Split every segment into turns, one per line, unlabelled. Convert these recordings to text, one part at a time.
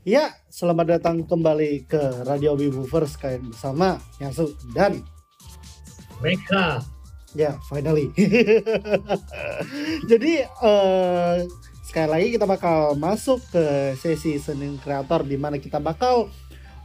Ya, selamat datang kembali ke Radio Wiboovers kalian bersama Yasu dan
Meka.
Ya, finally. Jadi uh, sekali lagi kita bakal masuk ke sesi Senin Kreator di mana kita bakal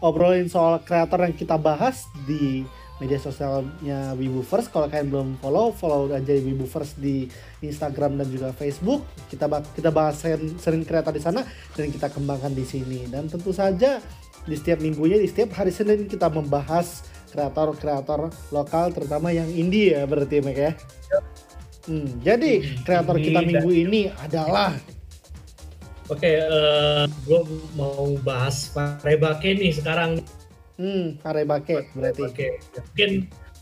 obrolin soal kreator yang kita bahas di media sosialnya Wiboovers. Kalau kalian belum follow, follow aja Wiboovers di Instagram dan juga Facebook. Kita kita bahas sering kreator di sana dan kita kembangkan di sini. Dan tentu saja di setiap minggunya, di setiap hari Senin kita membahas kreator-kreator lokal terutama yang indie ya berarti Mek ya. Hmm, jadi kreator kita minggu ini adalah
Oke, okay, uh, eh, gue mau bahas Rebake nih sekarang
Hmm, Farebake berarti.
Oke, mungkin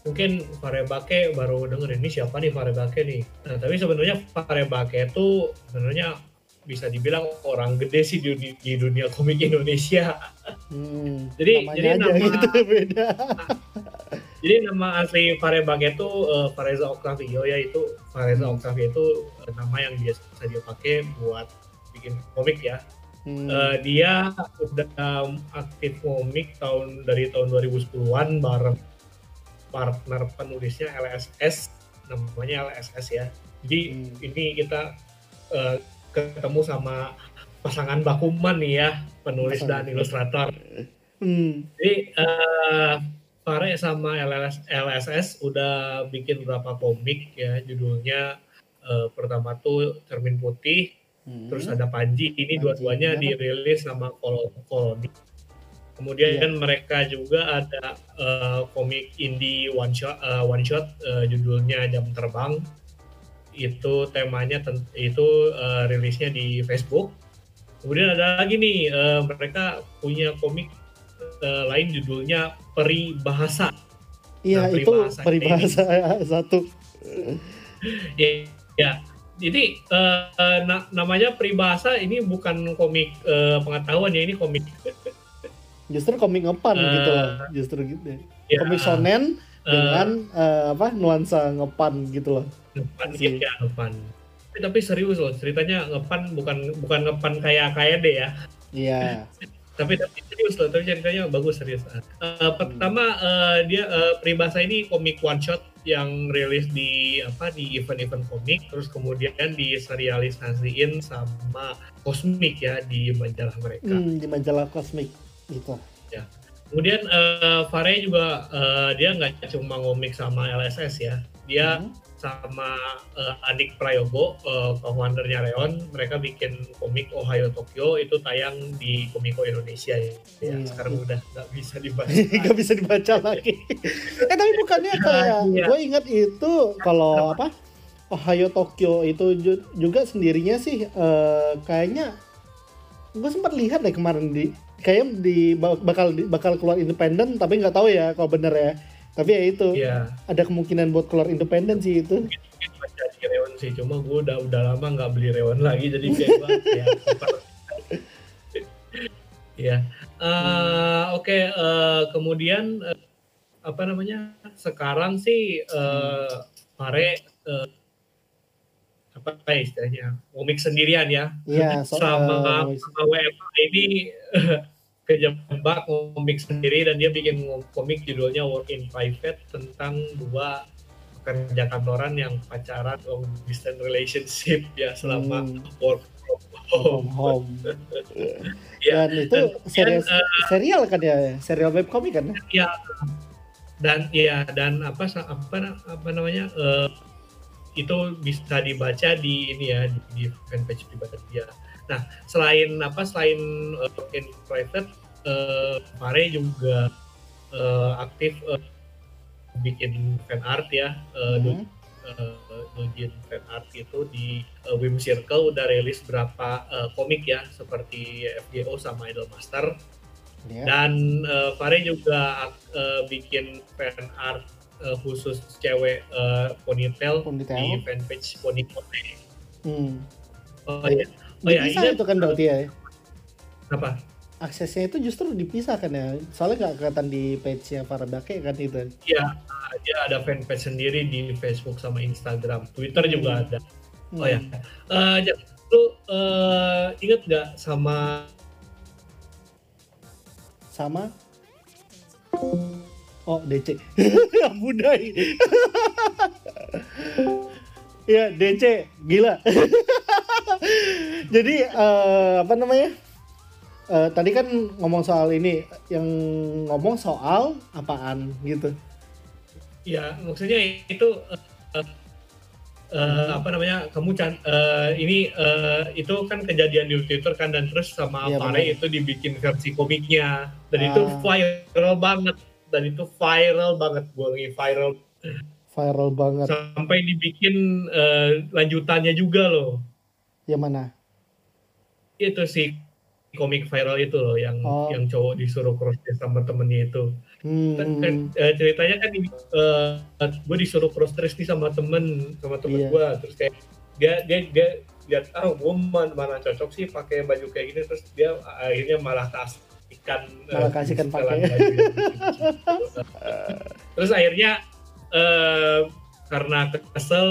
mungkin Farebake baru denger ini siapa nih Farebake nih. Nah, tapi sebenarnya Farebake itu sebenarnya bisa dibilang orang gede sih di, di dunia komik Indonesia.
Hmm, jadi jadi nama gitu beda.
jadi nama asli Farebake itu uh, Fareza Octavio ya itu Fareza Octavio itu uh, nama yang biasa dia pakai buat bikin komik ya. Hmm. Uh, dia udah um, aktif komik tahun dari tahun 2010-an bareng partner penulisnya LSS namanya LSS ya. Jadi hmm. ini kita uh, ketemu sama pasangan Bakuman nih ya, penulis Pasangan. dan ilustrator. Hmm. Jadi uh, Pare sama LS, LSS udah bikin beberapa komik ya, judulnya uh, pertama tuh Cermin Putih, Hmm. Terus ada Panji, ini dua-duanya dirilis sama Koloni. Kemudian yeah. mereka juga ada uh, komik indie one shot, uh, one shot uh, judulnya Jam Terbang. Itu temanya itu uh, rilisnya di Facebook. Kemudian ada lagi nih uh, mereka punya komik uh, lain judulnya Peri Bahasa.
Iya nah, itu Peri Bahasa satu.
ya, ya jadi uh, na namanya peribahasa ini bukan komik uh, pengetahuan ya ini komik.
Justru komik ngepan uh, gitu loh. Justru gitu ya. komik sonen uh, dengan uh, apa nuansa ngepan gitu loh.
Ngepan sih ya ngepan. Tapi, tapi serius loh ceritanya ngepan bukan bukan ngepan kayak kayak deh ya.
Iya.
Tapi tapi serius loh tapi ceritanya bagus serius. Uh, pertama uh, dia uh, peribahasa ini komik one shot yang rilis di apa di event-event komik terus kemudian diserialisasiin sama Cosmic ya di majalah mereka.
Hmm, di majalah Cosmic gitu.
Ya. Kemudian uh, Fare juga uh, dia nggak cuma ngomik sama LSS ya. Dia hmm sama uh, Adik Prayogo, uh, co-foundernya Reon, mereka bikin komik Ohio Tokyo itu tayang di Komiko Indonesia ya. ya iya. Sekarang udah nggak bisa dibaca.
Nggak bisa dibaca lagi. eh tapi bukannya kayak iya. gue ingat itu kalau apa Ohio Tokyo itu juga sendirinya sih uh, kayaknya gue sempat lihat deh kemarin di kayak di bakal bakal keluar independen tapi nggak tahu ya kalau bener ya tapi ya itu ya. ada kemungkinan buat keluar independen sih itu
mungkin, mungkin baca di Rewan sih cuma gue udah udah lama nggak beli Rewan lagi jadi kayak ya ya uh, hmm. oke okay, uh, eh, kemudian uh, apa namanya sekarang sih uh, Pare uh, apa ya istilahnya komik sendirian ya,
ya
so, sama, uh, sama WFA ini kejebak komik sendiri dan dia bikin komik judulnya Work in Private tentang dua pekerja kantoran yang pacaran long distance relationship ya selama hmm. work
from home. ya, dan itu dan, serial, uh, serial kan ya, serial web komik kan?
Ya. Dan ya dan apa apa apa namanya uh, itu bisa dibaca di ini ya di, di fanpage pribadi dia. Nah, selain apa selain uh, in private uh, Mare juga uh, aktif uh, bikin fan art ya uh, hmm. uh, fan art itu di uh, Wim Circle udah rilis berapa uh, komik ya seperti FGO sama Idol Master yeah. dan uh, Fare juga uh, bikin fan art uh, khusus cewek uh, ponytail, ponytail di fanpage Ponytail.
Hmm. Oh, iya. Oh ya, ini itu kan berarti ya.
Apa?
Aksesnya itu justru dipisahkan ya. Soalnya nggak kelihatan di page-nya para dake kan itu.
Iya, dia ada fanpage sendiri di Facebook sama Instagram. Twitter juga hmm. ada. Oh ya. Uh, lu uh, inget nggak sama
sama oh DC yang budai ya DC gila jadi uh, apa namanya? Uh, tadi kan ngomong soal ini yang ngomong soal apaan gitu.
Ya maksudnya itu uh, uh, apa namanya kamu can uh, ini uh, itu kan kejadian di Twitter kan dan terus sama ya, Pare itu dibikin versi komiknya. Dan ah. itu viral banget. Dan itu viral banget. Gue lagi viral.
Viral banget.
Sampai dibikin uh, lanjutannya juga loh
yang mana
itu sih komik viral itu loh yang oh. yang cowok disuruh cross sama temennya itu Hmm. Kan, kan uh, ceritanya kan uh, eh, gue disuruh cross dress nih sama temen sama temen yeah. gue terus kayak dia dia dia lihat ah gue mana cocok sih pakai baju kayak gini terus dia akhirnya malah kasihkan
eh, malah uh, kasihkan pakai
terus akhirnya uh, karena kesel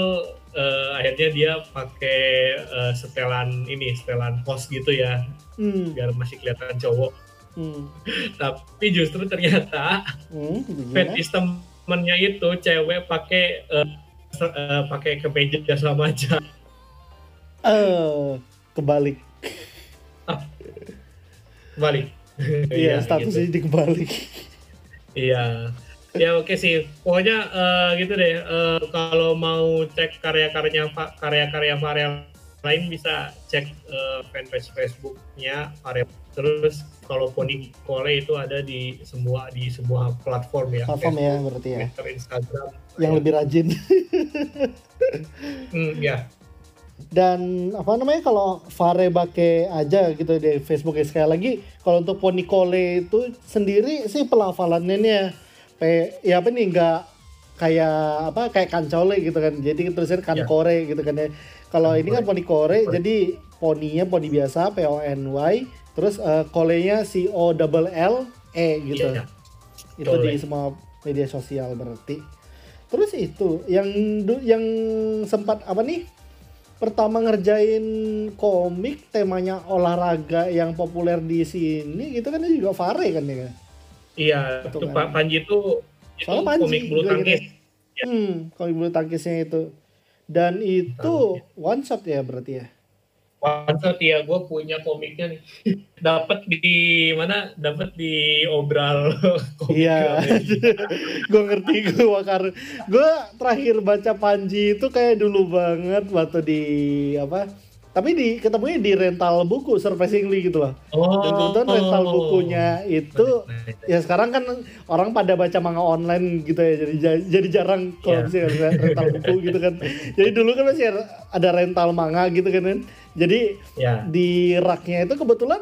uh, akhirnya dia pakai uh, setelan ini setelan pos gitu ya hmm. biar masih kelihatan cowok Hmm. Tapi justru ternyata hmm, fetish temennya itu cewek pakai uh, uh, pakai kemeja sama aja.
Eh, uh, kebalik.
Ah, kebalik.
Iya, ya, statusnya gitu. jadi kebalik.
Iya. Ya oke okay sih. Pokoknya uh, gitu deh. Uh, kalau mau cek karya-karyanya karya-karya Varian lain bisa cek uh, fanpage Facebooknya Varian. Terus kalau Pony Kole itu ada di semua di semua platform ya.
Platform ya berarti ya.
Twitter, Instagram.
Yang ya. lebih rajin.
hmm, ya.
Dan apa namanya kalau Fare Bake aja gitu di Facebook sekali lagi kalau untuk Pony Kole itu sendiri sih pelafalannya nih ya, ya apa nih nggak kayak apa kayak kancole gitu kan jadi terusin kankore ya. gitu kan ya kalau ini kan poni kore jadi poninya poni biasa P O N Y Terus uh, kolenya C O double L E gitu. Iya, iya. Itu di semua media sosial berarti. Terus itu yang yang sempat apa nih? Pertama ngerjain komik temanya olahraga yang populer di sini gitu kan juga Fare kan ya.
Iya, itu kan. Pak Panji itu itu Panji, komik bulu tangkis.
Ya. Hmm, komik bulu tangkisnya itu. Dan itu one shot ya berarti ya.
One ya, gue punya komiknya nih. dapat di mana? Dapat di obral.
Iya. gue ngerti gue wakar. Gue terakhir baca Panji itu kayak dulu banget waktu di apa? Tapi di ketemunya di rental buku surprisingly gitu loh. Oh. Dan kebetulan rental bukunya itu ya sekarang kan orang pada baca manga online gitu ya. Jadi jadi jarang kalau yeah. misalnya rental buku gitu kan. Jadi dulu kan masih ada rental manga gitu kan. kan jadi ya. di raknya itu kebetulan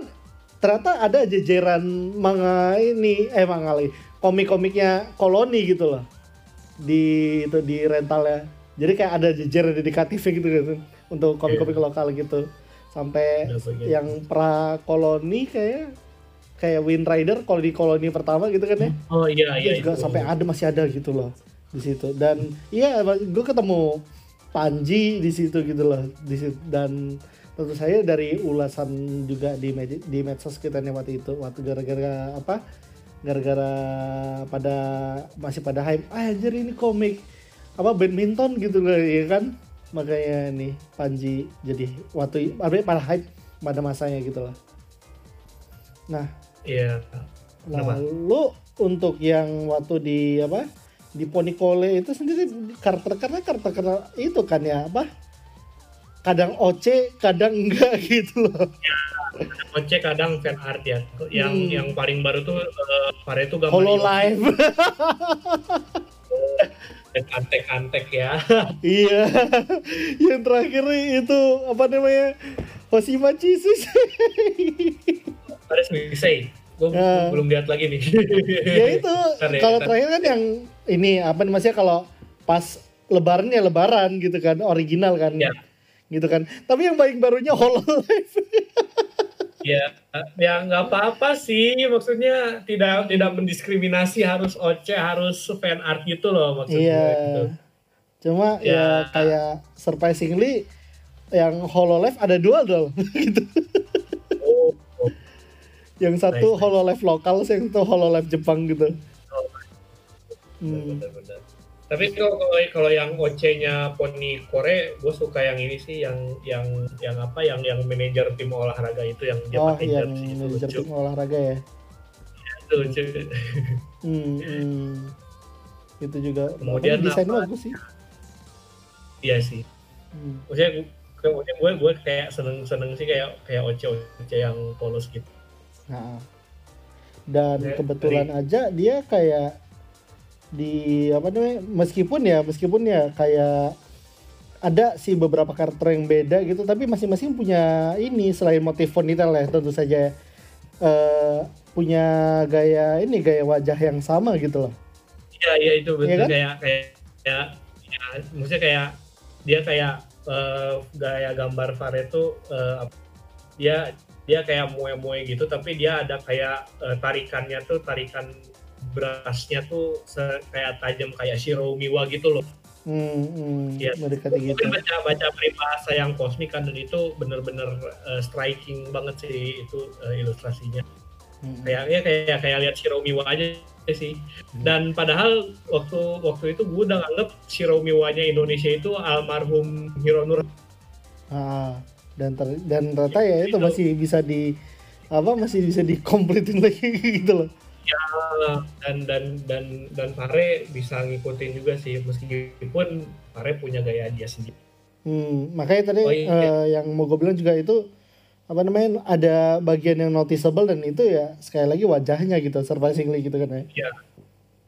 ternyata ada jejeran manga ini eh manga lagi komik-komiknya koloni gitu loh di itu di rental ya jadi kayak ada jejer dedikatif gitu gitu untuk komik-komik yeah. lokal gitu. Sampai yang pra koloni kayak kayak Wind Rider kalau di koloni pertama gitu kan ya.
Oh iya iya
juga itu. sampai ada masih ada gitu loh di situ. Dan iya gue ketemu Panji di situ gitu loh. Di situ dan tentu saya dari ulasan juga di med di medsos kita nih waktu itu waktu gara-gara apa gara-gara pada masih pada hype ah anjir ini komik apa badminton gitu loh ya kan makanya nih Panji jadi waktu pada hype pada masanya gitu lah. Nah
iya.
Lalu untuk yang waktu di apa di Ponikole itu sendiri karakter karena karakter karena itu kan ya apa? Kadang OC kadang enggak gitu loh.
Ya, OC kadang fan art ya. Yang hmm. yang paling baru tuh uh, Pare itu gambar
Hololive
antek-antek ya.
Iya. Yang terakhir itu apa namanya Hosima Chisus
Paris Misei gue nah, belum lihat lagi nih.
Ya itu kalau terakhir kan yang ini apa namanya kalau pas lebaran ya lebaran gitu kan original kan. Ya. Gitu kan. Tapi yang paling barunya Hololive
ya ya nggak apa-apa sih maksudnya tidak tidak mendiskriminasi harus OC harus fan art gitu loh maksudnya
iya gitu. cuma ya. ya kayak surprisingly yang Hololive ada dua dong gitu oh, oh. yang satu nice, Hololive lokal yang satu Hololive Jepang gitu oh,
hmm. benar, benar. Tapi kalau kalau yang OC-nya Pony Kore gue suka yang ini sih yang yang yang apa yang yang manajer tim olahraga itu yang
dia oh, pakai yang manajer tim olahraga ya?
Itu lucu.
Hmm, hmm. itu juga kemudian desain bagus sih.
Iya sih. Hmm. maksudnya maksudnya gue gue kayak seneng seneng sih kayak kayak oce oce yang polos gitu.
Nah, dan ya, kebetulan dari, aja dia kayak di apa namanya meskipun ya meskipun ya kayak ada sih beberapa karakter yang beda gitu tapi masing-masing punya ini selain motif ponytail ya tentu saja uh, punya gaya ini gaya wajah yang sama gitu loh.
Iya iya itu betul ya kan? kayak kayak ya, ya maksudnya kayak dia kayak uh, gaya gambar Fare itu uh, dia dia kayak moe-moe gitu tapi dia ada kayak uh, tarikannya tuh tarikan berasnya tuh kayak tajam kayak Shiro Miwa gitu loh.
Hmm, hmm ya.
mendekati gitu. baca baca peribahasa yang kosmik kan dan itu bener-bener uh, striking banget sih itu uh, ilustrasinya. Hmm. Kayaknya kayak kayak lihat Shiro Miwa aja sih. Hmm. Dan padahal waktu waktu itu gue udah nganggep Shiro Miwanya Indonesia itu almarhum Hironur.
Ah, dan ter, dan ternyata ya, itu, itu masih bisa di apa masih bisa dikompletin lagi gitu loh.
Ya dan dan dan dan Pare bisa ngikutin juga sih meskipun Pare punya gaya dia sendiri.
Hmm, makanya tadi oh, iya. uh, yang mau gue bilang juga itu apa namanya ada bagian yang noticeable dan itu ya sekali lagi wajahnya gitu surprisingly gitu kan ya.
Iya.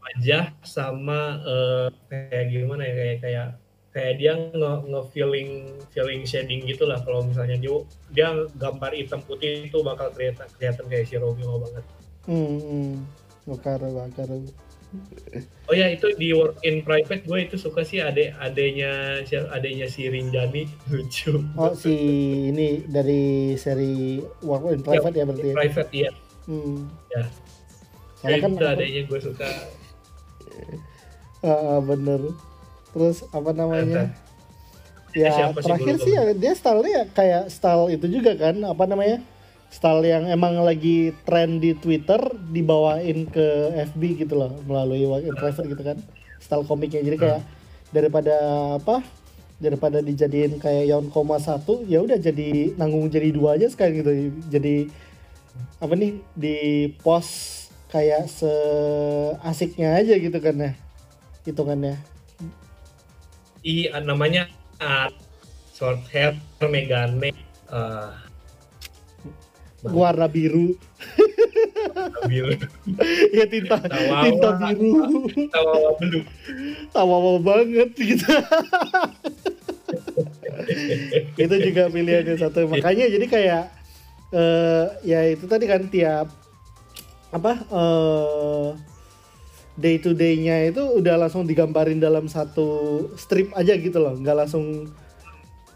Wajah sama uh, kayak gimana ya kayak kayak kayak dia nge, nge feeling feeling shading gitulah kalau misalnya dia dia gambar hitam putih itu bakal kelihatan kelihatan kayak si Romeo banget.
Hmm, hmm. bakar bakar.
Oh ya itu di work in private gue itu suka sih adek adenya adenya si Rinjani lucu.
Oh si ini dari seri work in private ya, ya berarti.
Ya? Private iya.
Hmm.
Ya. Soalnya kan itu adanya gue suka.
ah, bener. Terus apa namanya? Ya, ya terakhir sih ya dia stylenya kayak style itu juga kan apa namanya? Style yang emang lagi tren di Twitter dibawain ke FB gitu loh melalui in private gitu kan style komiknya. Jadi kayak daripada apa daripada dijadiin kayak yon koma satu ya udah jadi nanggung jadi dua aja sekarang gitu. Jadi apa nih di post kayak seasiknya aja gitu kan ya hitungannya.
Iya namanya uh, short hair megane uh,
warna biru.
biru.
ya tinta tawawa, tinta biru.
Tawawa biru.
Tawawa banget gitu. itu juga pilihannya satu. Makanya jadi kayak uh, ya itu tadi kan tiap apa uh, day to day-nya itu udah langsung digambarin dalam satu strip aja gitu loh, nggak langsung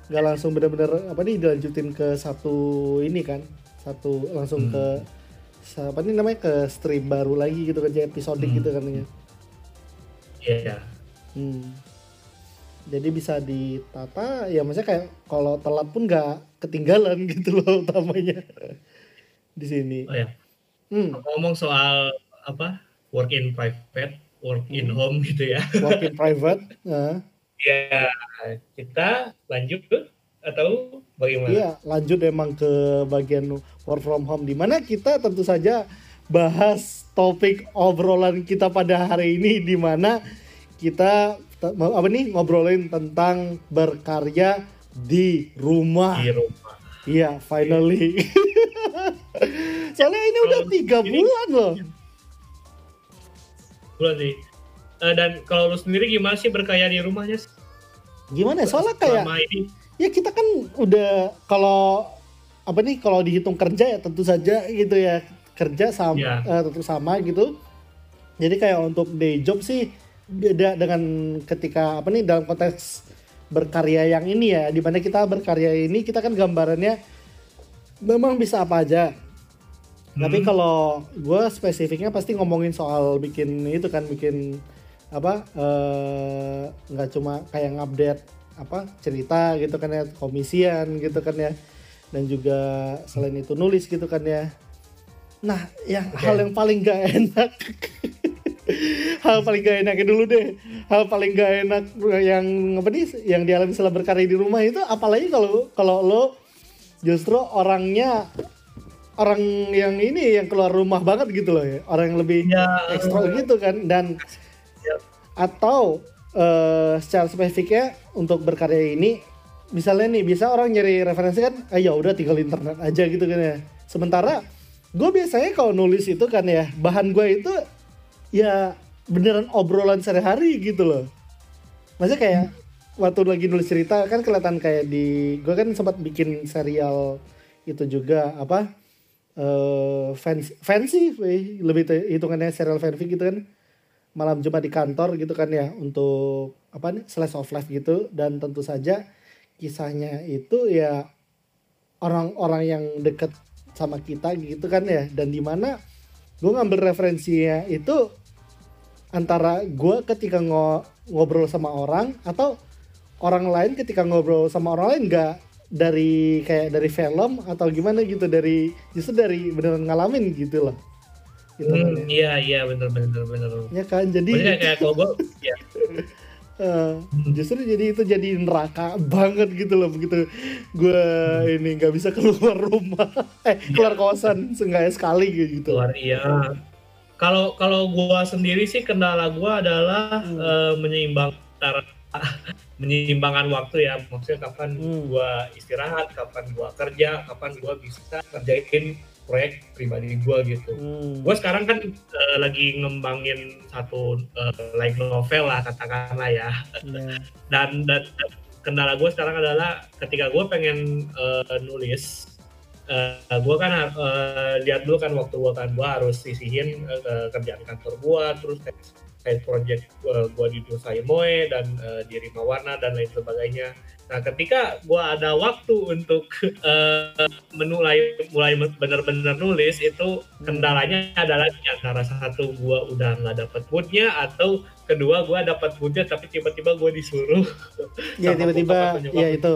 nggak langsung bener-bener apa nih dilanjutin ke satu ini kan satu langsung hmm. ke apa nih namanya ke stream baru lagi gitu kan episode hmm. gitu katanya.
Iya. Yeah.
Hmm. Jadi bisa ditata ya maksudnya kayak kalau telat pun nggak ketinggalan gitu loh utamanya di sini.
Oh ya. Hmm. Ngomong soal apa work in private, work in hmm. home gitu ya.
Work in private. nah.
Ya kita lanjut atau bagaimana?
Iya lanjut emang ke bagian work from home di mana kita tentu saja bahas topik obrolan kita pada hari ini di mana kita apa nih ngobrolin tentang berkarya di rumah.
Di rumah.
Iya, finally. Soalnya ini udah tiga bulan loh.
Bulan sih. Uh, dan kalau lu sendiri gimana sih berkarya di rumahnya?
Gimana? Ya? Soalnya kayak ini. Ya kita kan udah kalau apa nih kalau dihitung kerja ya tentu saja gitu ya kerja sama yeah. Iya. uh, tentu sama gitu jadi kayak untuk day job sih beda dengan ketika apa nih dalam konteks berkarya yang ini ya di mana kita berkarya ini kita kan gambarannya memang bisa apa aja hmm. tapi kalau gue spesifiknya pasti ngomongin soal bikin itu kan bikin apa eh, nggak uh, cuma kayak ngupdate apa cerita gitu kan ya komisian gitu kan ya. Dan juga selain itu nulis gitu kan ya. Nah yang okay. hal yang paling gak enak. Hal paling gak enaknya dulu deh. Hal paling gak enak yang apa nih yang dialami setelah berkarya di rumah itu apalagi kalau kalau lo justru orangnya orang yang ini yang keluar rumah banget gitu loh ya. Orang yang lebih ya, ekstra gitu kan. Dan ya. atau uh, secara spesifiknya untuk berkarya ini misalnya nih bisa orang nyari referensi kan ah, ya udah tinggal internet aja gitu kan ya sementara gue biasanya kalau nulis itu kan ya bahan gue itu ya beneran obrolan sehari-hari gitu loh maksudnya kayak hmm. waktu lagi nulis cerita kan kelihatan kayak di gue kan sempat bikin serial itu juga apa uh, fancy fancy lebih hitungannya serial fanfic gitu kan malam Jumat di kantor gitu kan ya untuk apa nih slice of life gitu. Dan tentu saja kisahnya itu ya orang-orang yang deket sama kita gitu kan ya. Dan di mana gue ngambil referensinya itu antara gue ketika ngobrol sama orang atau orang lain ketika ngobrol sama orang lain nggak dari kayak dari film atau gimana gitu dari justru dari beneran ngalamin gitu loh
gitu hmm, kan, ya. iya iya bener bener bener
ya kan jadi
kayak, kayak kalau gue ya.
Uh, justru jadi itu jadi neraka banget gitu loh begitu gue hmm. ini nggak bisa keluar rumah eh keluar iya. kosan seenggaknya sekali gitu
keluar iya kalau kalau gue sendiri sih kendala gue adalah hmm. uh, menyeimbang antara menyeimbangkan waktu ya maksudnya kapan hmm. gua istirahat kapan gua kerja kapan gua bisa kerjain proyek pribadi gua gitu hmm. gue sekarang kan uh, lagi ngembangin satu uh, like novel lah katakanlah ya yeah. dan, dan kendala gue sekarang adalah ketika gue pengen uh, nulis uh, gue kan uh, lihat dulu kan waktu gue kan gue harus sisihin uh, kerjaan kantor gue terus side project uh, gue di Nusa Moe dan uh, di Rima Warna dan lain sebagainya. Nah, ketika gue ada waktu untuk uh, menulai mulai benar-benar nulis itu kendalanya adalah di antara satu gue udah nggak dapat moodnya atau kedua gue dapat moodnya tapi tiba-tiba gue disuruh.
Iya tiba-tiba, iya itu.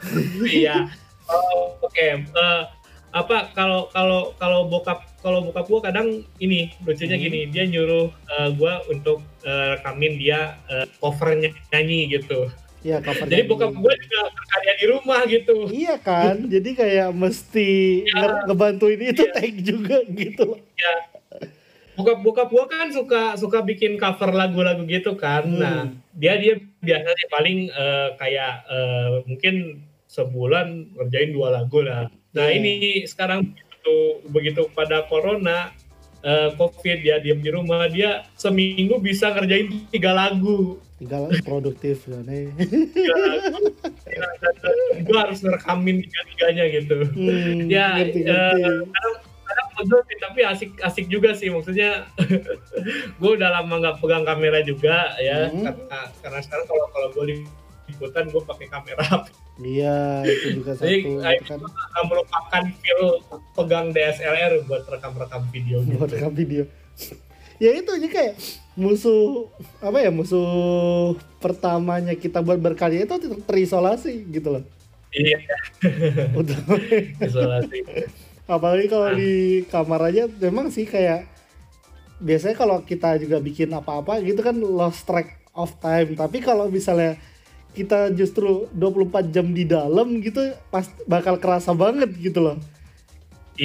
Iya. Oh, Oke. Okay. Uh, apa kalau kalau kalau bokap kalau bokap gue kadang ini lucunya hmm. gini dia nyuruh uh, eh, gue untuk uh, rekamin dia uh, covernya nyanyi gitu
Iya cover
Jadi bokap gue juga karya di rumah gitu.
Iya kan, jadi kayak mesti ya. ngebantuin itu ya. tag juga gitu. Iya.
Bokap bokap gue kan suka suka bikin cover lagu-lagu gitu kan. Hmm. Nah dia dia biasanya paling uh, kayak uh, mungkin sebulan ngerjain dua lagu lah. Nah yeah. ini sekarang begitu begitu pada corona uh, covid dia diam di rumah dia seminggu bisa ngerjain tiga lagu.
Lagu produktif ya nih.
Gue harus ngerekamin tiga tiganya gitu. Hmm, ya ngerti, uh, kadang sih tapi asik asik juga sih maksudnya gue udah lama nggak pegang kamera juga ya hmm. karena karena sekarang kalau kalau gue liputan gue pakai kamera
Iya, itu juga satu. Jadi,
kan. merupakan feel pegang DSLR buat rekam-rekam video.
Gitu. Buat rekam video. Ya itu aja kayak musuh apa ya musuh pertamanya kita buat berkarya itu terisolasi gitu loh.
Iya. Isolasi.
Apalagi kalau nah. di kamar aja memang sih kayak biasanya kalau kita juga bikin apa-apa gitu kan lost track of time. Tapi kalau misalnya kita justru 24 jam di dalam gitu pas bakal kerasa banget gitu loh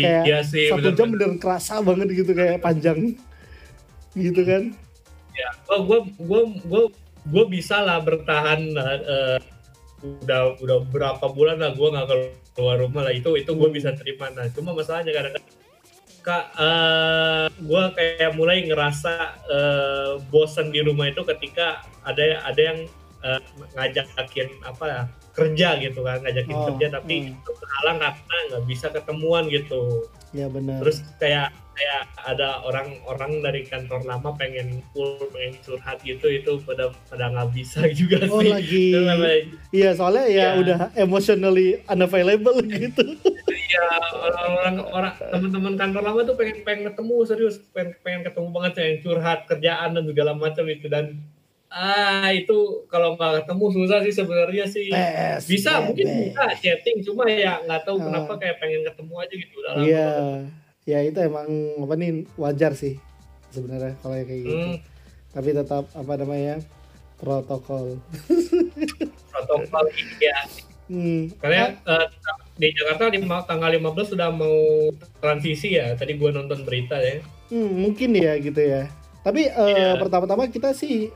kayak iya sih, satu bener, jam bener kerasa banget gitu kayak panjang gitu kan?
Ya oh gue gue gue gue bisa lah bertahan uh, udah udah berapa bulan lah gue nggak keluar rumah lah. Itu itu gue bisa terima. Nah cuma masalahnya kadang-kadang kak uh, gue kayak mulai ngerasa uh, bosan di rumah itu ketika ada ada yang uh, ngajakin apa ya kerja gitu kan ngajakin oh, kerja tapi hmm. terhalang karena nggak bisa ketemuan gitu.
Ya benar.
Terus kayak kayak ada orang-orang dari kantor lama pengen full pengen curhat gitu itu pada pada nggak bisa juga
oh,
sih
lagi iya soalnya ya, ya udah emotionally unavailable gitu
iya orang-orang orang teman-teman kantor lama tuh pengen pengen ketemu serius pengen pengen ketemu banget yang curhat kerjaan dan segala macam itu dan Ah itu kalau nggak ketemu susah sih sebenarnya sih.
Pes,
bisa bebe. mungkin bisa chatting cuma ya nggak tahu uh. kenapa kayak pengen ketemu aja gitu
dalam. Iya. Ya itu emang apa nih wajar sih sebenarnya kalau kayak gitu hmm. tapi tetap apa namanya protokol
protokol iya hmm. karena uh, di Jakarta di tanggal 15 sudah mau transisi ya tadi gue nonton berita ya
hmm, mungkin ya gitu ya tapi uh, eh, yeah. pertama-tama kita sih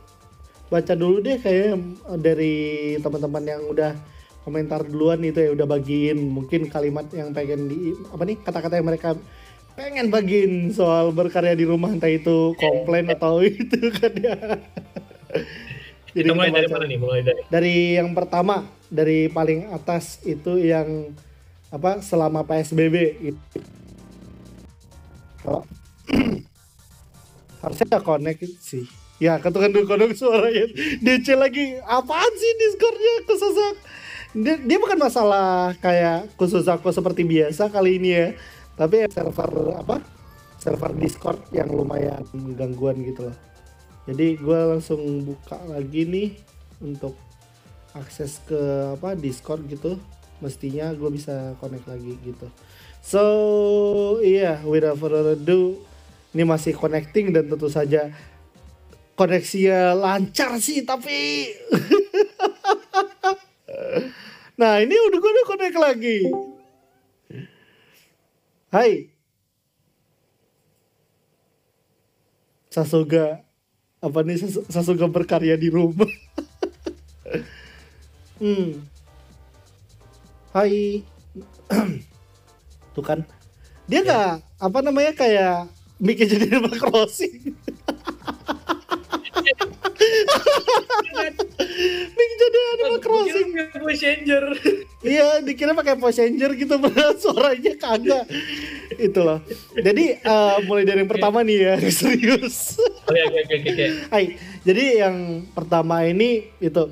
baca dulu deh kayak dari teman-teman yang udah komentar duluan itu ya udah bagiin mungkin kalimat yang pengen di apa nih kata-kata yang mereka pengen bagiin soal berkarya di rumah entah itu komplain atau itu kan ya.
Jadi kita mulai dari mana nih? Mulai dari
dari yang pertama dari paling atas itu yang apa selama PSBB itu. Kalau harusnya nggak connect sih. Ya ketukan dulu kodok suaranya DC lagi apaan sih Discordnya kesesak dia, dia bukan masalah kayak khusus aku seperti biasa kali ini ya tapi server apa? Server Discord yang lumayan gangguan gitu loh. Jadi gue langsung buka lagi nih untuk akses ke apa Discord gitu. Mestinya gue bisa connect lagi gitu. So iya yeah, without further ado ini masih connecting dan tentu saja koneksinya lancar sih tapi nah ini udah gue udah connect lagi Hai. Sasuga apa nih Sasuga berkarya di rumah. hmm. Hai. Tuh kan. Dia nggak ya. apa namanya kayak bikin jadi Animal Crossing. Bikin jadi Animal Crossing.
Voice changer.
Iya, dikira pakai voice changer gitu, benar suaranya kagak. Itu loh. Jadi uh, mulai dari yang pertama nih ya, serius.
Oke, oke, oke, oke.
Hai, jadi yang pertama ini itu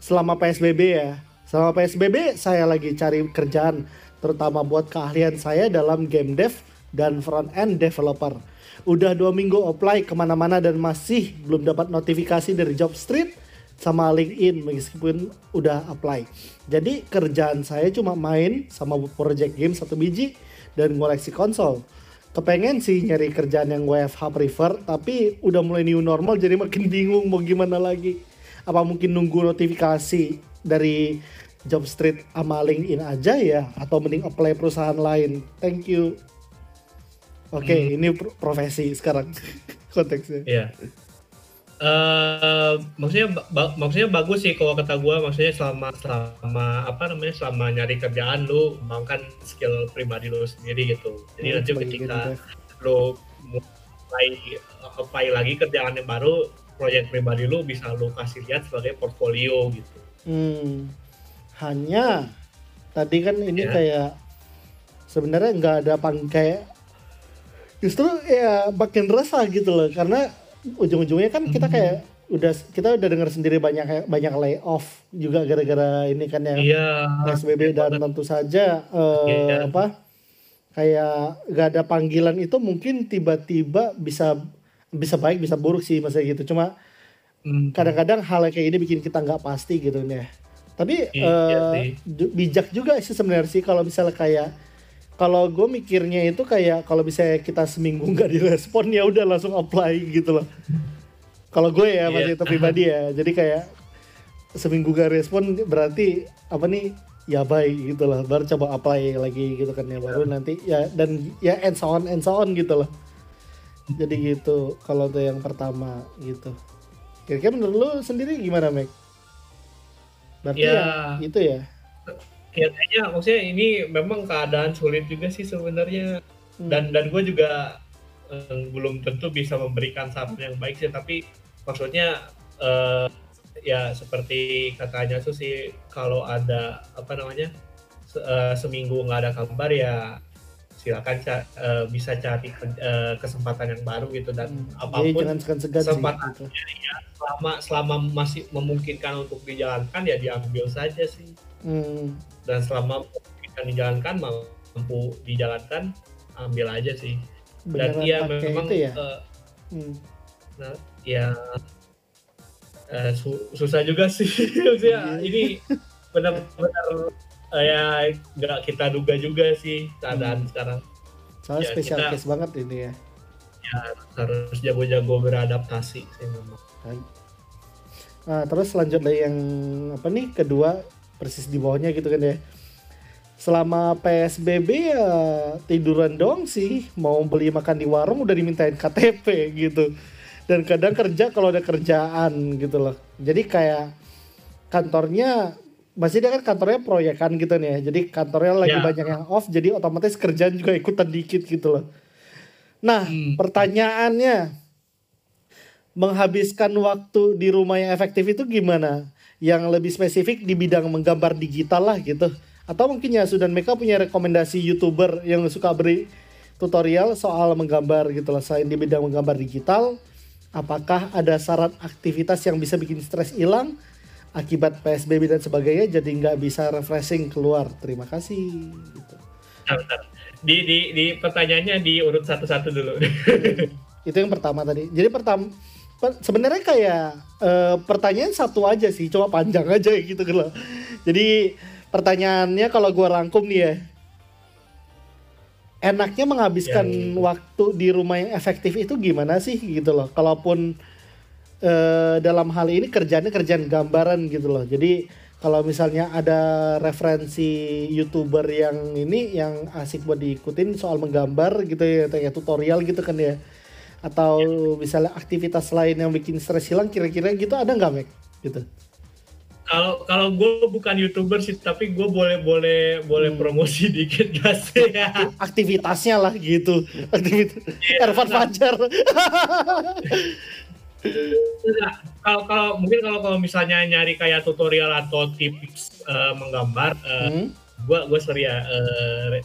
selama PSBB ya. Selama PSBB saya lagi cari kerjaan, terutama buat keahlian saya dalam game dev dan front end developer. Udah dua minggu apply ke mana-mana dan masih belum dapat notifikasi dari job street sama LinkedIn meskipun udah apply. Jadi kerjaan saya cuma main sama project game satu biji dan ngoleksi konsol. Kepengen sih nyari kerjaan yang WFH prefer, tapi udah mulai new normal jadi makin bingung mau gimana lagi. Apa mungkin nunggu notifikasi dari job street sama LinkedIn aja ya atau mending apply perusahaan lain. Thank you. Oke, okay, hmm. ini profesi sekarang konteksnya.
Iya. Yeah Uh, maksudnya ba maksudnya bagus sih kalau kata gue maksudnya selama selama apa namanya selama nyari kerjaan lu mengembangkan skill pribadi lu sendiri gitu jadi hmm, nanti ketika lu mulai apply lagi kerjaan yang baru proyek pribadi lu bisa lu kasih lihat sebagai portfolio gitu
hmm. hanya tadi kan ini ya. kayak sebenarnya nggak ada pang kayak justru ya makin resah gitu loh karena ujung-ujungnya kan kita hmm. kayak udah kita udah dengar sendiri banyak banyak layoff juga gara-gara ini kan yang
yeah,
PSBB dan tentu saja uh, eh, yeah. apa kayak gak ada panggilan itu mungkin tiba-tiba bisa bisa baik bisa buruk sih masa gitu cuma hmm. kadang-kadang hal kayak ini bikin kita nggak pasti gitu nih tapi iya, uh, bijak juga sih sebenarnya sih kalau misalnya kayak kalau gue mikirnya itu kayak kalau bisa kita seminggu nggak direspon ya udah langsung apply gitu loh. Kalau gue ya yeah. masih itu pribadi ya. Jadi kayak seminggu gak respon berarti apa nih? Ya baik gitu loh. Baru coba apply lagi gitu kan ya baru nanti ya dan ya and so on and so on gitu loh. Jadi gitu kalau tuh yang pertama gitu. Kira-kira menurut lu sendiri gimana Mac? Berarti ya, ya itu ya
kayaknya maksudnya ini memang keadaan sulit juga sih sebenarnya hmm. dan dan gue juga um, belum tentu bisa memberikan saran yang baik sih tapi maksudnya uh, ya seperti katanya tuh sih kalau ada apa namanya se uh, seminggu nggak ada kabar ya silakan ca uh, bisa cari uh, kesempatan yang baru gitu dan hmm. apa pun
kesempatan gitu.
ya, selama selama masih memungkinkan untuk dijalankan ya diambil saja sih hmm. dan selama bisa dijalankan mampu dijalankan ambil aja sih dan iya memang itu ya? Uh, hmm. nah, ya uh, su susah juga sih maksudnya iya. ini benar-benar ya nggak kita duga juga sih keadaan hmm. sekarang.
Soalnya ya, spesial kita, case banget ini ya.
Ya harus jago-jago beradaptasi sih memang.
Nah terus lanjut dari yang apa nih kedua persis di bawahnya gitu kan ya. Selama PSBB ya tiduran dong sih. Mau beli makan di warung udah dimintain KTP gitu. Dan kadang kerja kalau ada kerjaan gitu loh. Jadi kayak kantornya masih dia kan kantornya proyekan gitu nih ya. Jadi kantornya lagi ya. banyak yang off jadi otomatis kerjaan juga ikutan dikit gitu loh. Nah hmm. pertanyaannya menghabiskan waktu di rumah yang efektif itu gimana? Yang lebih spesifik di bidang menggambar digital lah gitu. Atau mungkin ya Sudan mereka punya rekomendasi youtuber yang suka beri tutorial soal menggambar gitu lah selain di bidang menggambar digital apakah ada saran aktivitas yang bisa bikin stres hilang akibat PSBB dan sebagainya jadi nggak bisa refreshing keluar. Terima kasih. Gitu.
di di di pertanyaannya diurut satu-satu dulu.
Itu yang pertama tadi. Jadi pertama sebenarnya kayak uh, pertanyaan satu aja sih coba panjang aja gitu gitu jadi pertanyaannya kalau gue rangkum nih ya. Enaknya menghabiskan ya, ya. waktu di rumah yang efektif itu gimana sih gitu loh. Kalaupun uh, dalam hal ini kerjanya kerjaan gambaran gitu loh. Jadi kalau misalnya ada referensi youtuber yang ini yang asik buat diikutin soal menggambar gitu ya kayak tutorial gitu kan ya. Atau ya. misalnya aktivitas lain yang bikin stres hilang kira-kira gitu ada nggak Mek gitu.
Kalau kalau gue bukan youtuber sih tapi gue boleh boleh boleh hmm. promosi dikit gak sih? Ya
aktivitasnya lah gitu. Aktivitas yeah, Ervan Fajar
kalau kalau mungkin kalau kalau misalnya nyari kayak tutorial atau tips uh, menggambar uh, hmm. gue gue sorry ya uh,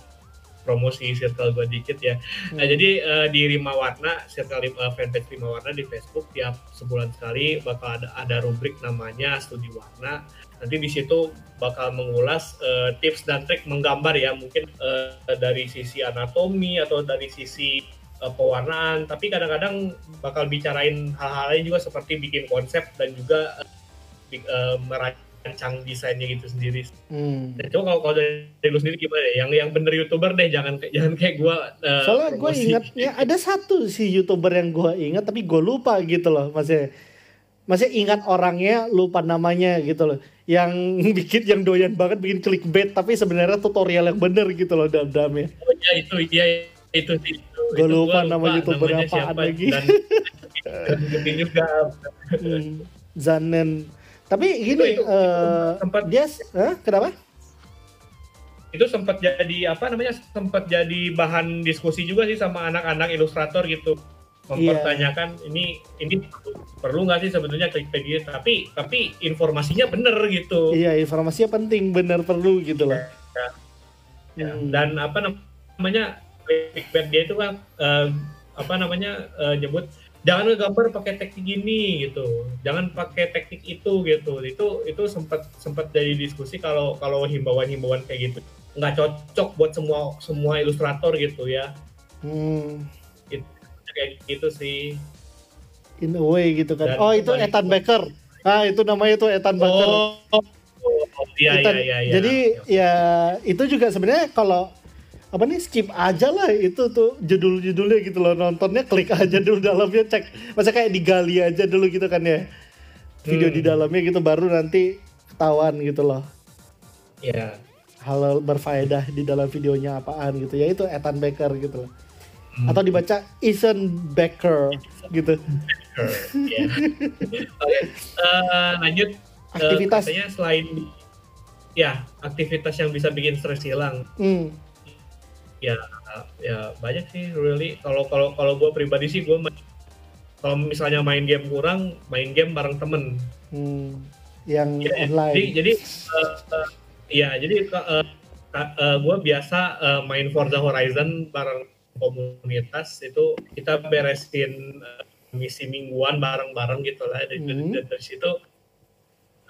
promosi circle gue dikit ya. Hmm. Nah, jadi uh, di Rima Warna, circle uh, fanpage Rima Warna di Facebook tiap sebulan sekali bakal ada ada rubrik namanya Studi Warna. Nanti di situ bakal mengulas uh, tips dan trik menggambar ya, mungkin uh, dari sisi anatomi atau dari sisi uh, pewarnaan, tapi kadang-kadang bakal bicarain hal-hal lain juga seperti bikin konsep dan juga uh, uh, rancang desainnya gitu sendiri. Hmm. Dan coba kalau kalau dari lu sendiri gimana ya? Yang yang bener youtuber deh, jangan jangan kayak gue. Uh,
Soalnya gue ingat ya ada satu si youtuber yang gue ingat tapi gue lupa gitu loh, masih masih ingat orangnya lupa namanya gitu loh. Yang bikin yang doyan banget bikin clickbait tapi sebenarnya tutorial yang bener gitu loh dam-damnya.
Oh iya itu iya itu
itu. Gue lupa, lupa nama youtuber apaan lagi. Dan, juga. hmm, Zanen tapi gini, itu, itu, uh, sempat dia, huh? kenapa?
Itu sempat jadi apa namanya? Sempat jadi bahan diskusi juga sih sama anak-anak ilustrator gitu, mempertanyakan yeah. ini ini perlu nggak sih sebetulnya gitu? Tapi tapi informasinya bener gitu.
Iya, informasinya penting, bener perlu gitu loh. Ya,
ya. Hmm. Dan apa namanya clickbait dia itu kan uh, apa namanya uh, nyebut jangan ngegambar pakai teknik gini gitu. Jangan pakai teknik itu gitu. Itu itu sempat sempat jadi diskusi kalau kalau himbauan-himbauan kayak gitu. Nggak cocok buat semua semua ilustrator gitu ya. Hmm. itu kayak gitu sih.
In a way gitu kan. Dan oh itu Ethan Becker. Ah itu namanya itu Ethan Becker. oh, oh,
iya, iya, iya, iya.
jadi ya itu juga sebenarnya kalau apa nih skip aja lah itu tuh judul-judulnya gitu loh nontonnya klik aja dulu dalamnya cek masa kayak digali aja dulu gitu kan ya video hmm. di dalamnya gitu baru nanti ketahuan gitu loh
ya yeah.
hal berfaedah di dalam videonya apaan gitu ya itu Ethan Becker gitu loh hmm. atau dibaca Ethan Becker gitu Becker,
yeah. okay. uh, lanjut
aktivitas
uh, selain ya aktivitas yang bisa bikin stres hilang hmm ya ya banyak sih really. Kalau kalau kalau gue pribadi sih gue kalau misalnya main game kurang main game bareng temen.
Hmm, yang ya, online.
jadi jadi uh, uh, ya jadi uh, uh, gue biasa uh, main Forza Horizon bareng komunitas itu kita beresin uh, misi mingguan bareng-bareng gitu lah. Dari, hmm. dari, dari situ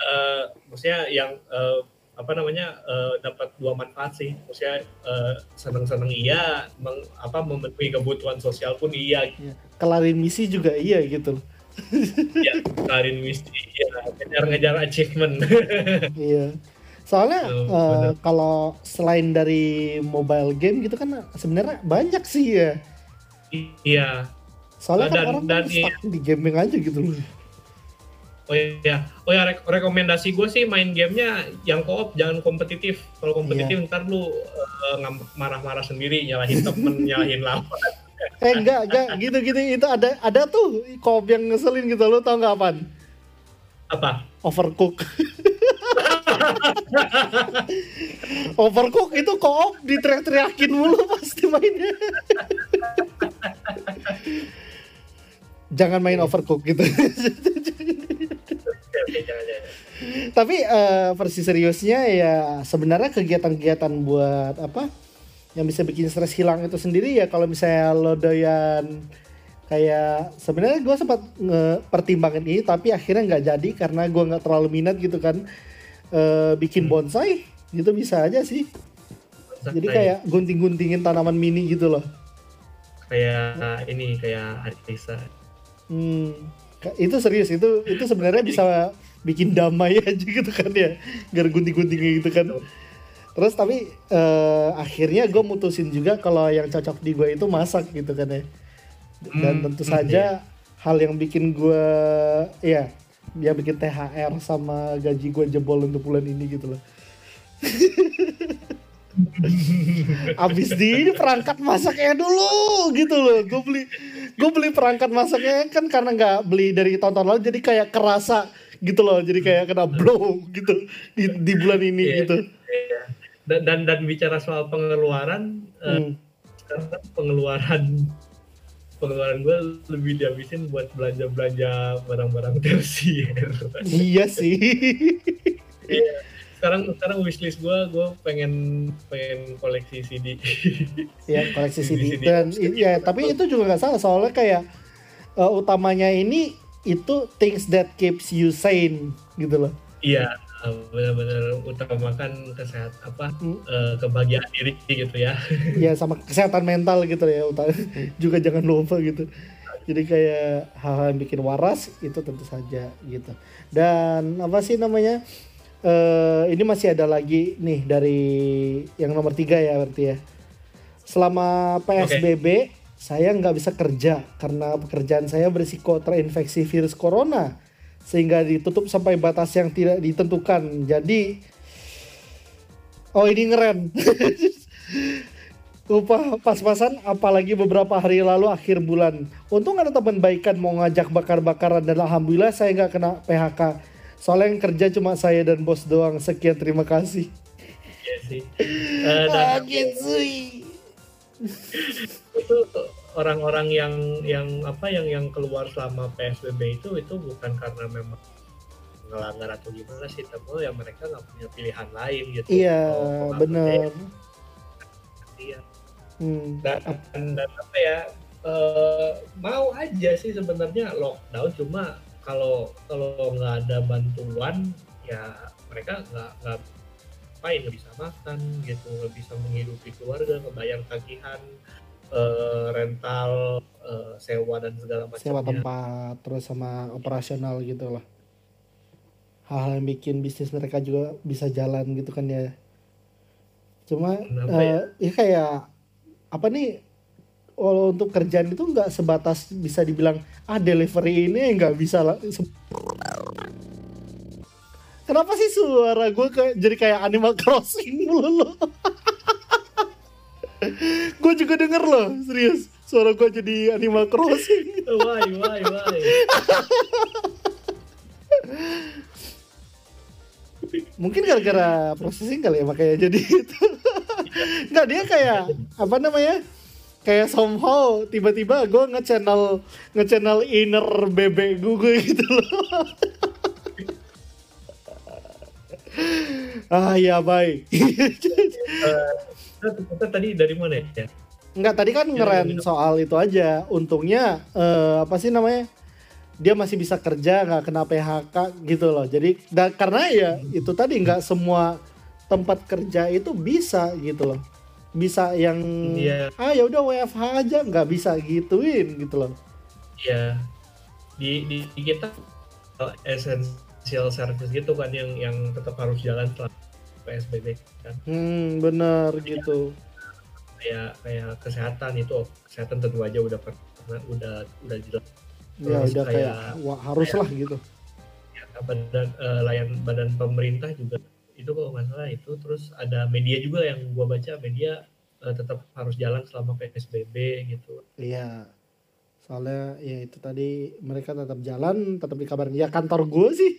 uh, maksudnya yang uh, apa namanya uh, dapat dua manfaat sih. Maksudnya uh, seneng-seneng iya meng, apa memenuhi kebutuhan sosial pun iya.
Ya, kelarin misi juga iya gitu.
Ya kelarin misi ya ngejar-ngejar achievement.
Iya. Soalnya uh, kalau selain dari mobile game gitu kan sebenarnya banyak sih ya.
Iya.
Soalnya kan dan, orang dan, kan stuck di gaming aja gitu loh.
Oh iya, oh ya re rekomendasi gue sih main gamenya yang koop jangan kompetitif. Kalau kompetitif iya. ntar lu uh, marah-marah sendiri, nyalahin temen, nyalahin lawan.
Eh enggak, enggak gitu-gitu itu ada ada tuh koop yang ngeselin gitu lo tau nggak apaan?
Apa?
Overcook. Overcook itu koop diteriak-teriakin mulu pasti mainnya. Jangan main overcook gitu. Tapi uh, versi seriusnya ya sebenarnya kegiatan-kegiatan buat apa yang bisa bikin stres hilang itu sendiri ya. Kalau misalnya lo doyan kayak sebenarnya gue sempat pertimbangan ini tapi akhirnya nggak jadi karena gue nggak terlalu minat gitu kan. Uh, bikin hmm. bonsai gitu bisa aja sih. Bonsai. jadi kayak gunting-guntingin tanaman mini gitu loh.
Kayak ini kayak Arisa
hmm itu serius itu itu sebenarnya bisa bikin damai aja gitu kan ya gara gunting-gunting gitu kan terus tapi uh, akhirnya gue mutusin juga kalau yang cocok di gue itu masak gitu kan ya dan hmm, tentu hmm, saja iya. hal yang bikin gue ya dia bikin THR sama gaji gue jebol untuk bulan ini gitu loh Abis di ini perangkat masaknya dulu gitu loh. Gue beli gue beli perangkat masaknya kan karena nggak beli dari tahun-tahun lalu jadi kayak kerasa gitu loh. Jadi kayak kena blow gitu di, di bulan ini yeah, gitu.
Yeah. Dan, dan dan bicara soal pengeluaran eh, hmm. uh, pengeluaran pengeluaran gue lebih dihabisin buat belanja belanja barang-barang tersier.
iya sih.
Iya sekarang sekarang wishlist gue gue pengen pengen koleksi CD
ya koleksi CD, CD dan ya tapi itu juga nggak salah. Soalnya kayak uh, utamanya ini itu things that keeps you sane gitu loh.
Iya benar-benar utamakan kesehatan apa hmm. uh, kebahagiaan diri gitu ya.
Iya sama kesehatan mental gitu ya juga jangan lupa gitu. Jadi kayak hal-hal yang bikin waras itu tentu saja gitu. Dan apa sih namanya uh, ini masih ada lagi nih dari yang nomor tiga ya berarti ya. Selama PSBB okay. saya nggak bisa kerja karena pekerjaan saya berisiko terinfeksi virus corona sehingga ditutup sampai batas yang tidak ditentukan. Jadi oh ini ngeren. Upah pas-pasan apalagi beberapa hari lalu akhir bulan. Untung ada teman baikan mau ngajak bakar-bakaran dan alhamdulillah saya nggak kena PHK Soalnya yang kerja cuma saya dan bos doang. Sekian terima kasih.
Iya sih. Uh, dan itu orang-orang yang yang apa yang yang keluar selama PSBB itu itu bukan karena memang ngelanggar atau gimana sih tapi ya mereka nggak punya pilihan lain gitu
iya benar
iya hmm. dan, dan apa ya uh, mau aja sih sebenarnya lockdown cuma kalau kalau nggak ada bantuan ya mereka nggak nggak ngapain nggak bisa makan gitu nggak bisa menghidupi keluarga ngebayar tagihan uh, rental uh, sewa dan segala macam
sewa tempat terus sama operasional gitu loh hal-hal yang bikin bisnis mereka juga bisa jalan gitu kan ya. Cuma uh, ya? ya kayak apa nih kalau untuk kerjaan itu nggak sebatas bisa dibilang ah delivery ini nggak bisa lah. Kenapa sih suara gue kayak jadi kayak Animal Crossing mulu gue juga denger loh serius. Suara gue jadi Animal Crossing.
Why why why?
Mungkin gara-gara processing kali ya makanya jadi itu. Nggak dia kayak apa namanya kayak somehow tiba-tiba gue nge-channel nge-channel inner bebek gue gitu loh. ah ya baik.
uh, tadi dari mana ya?
Enggak, tadi kan ngeren soal itu aja. Untungnya uh, apa sih namanya? Dia masih bisa kerja nggak kena PHK gitu loh. Jadi da, karena ya itu tadi nggak semua tempat kerja itu bisa gitu loh bisa yang yeah. ah ya udah WFH aja nggak bisa gituin gitu loh.
Iya. Di, di di kita essential service gitu kan yang yang tetap harus jalan selama PSBB
kan. Hmm, benar ya, gitu.
Kayak kayak kesehatan itu kesehatan tentu aja udah pernah udah udah jelas.
Ya udah kayak, kayak wah, harus lah gitu.
Ya, badan uh, layan badan pemerintah juga itu kalau nggak salah itu. Terus ada media juga yang gua baca media uh, tetap harus jalan selama PSBB gitu.
Iya. Soalnya ya itu tadi mereka tetap jalan tetap dikabarin ya kantor gue sih.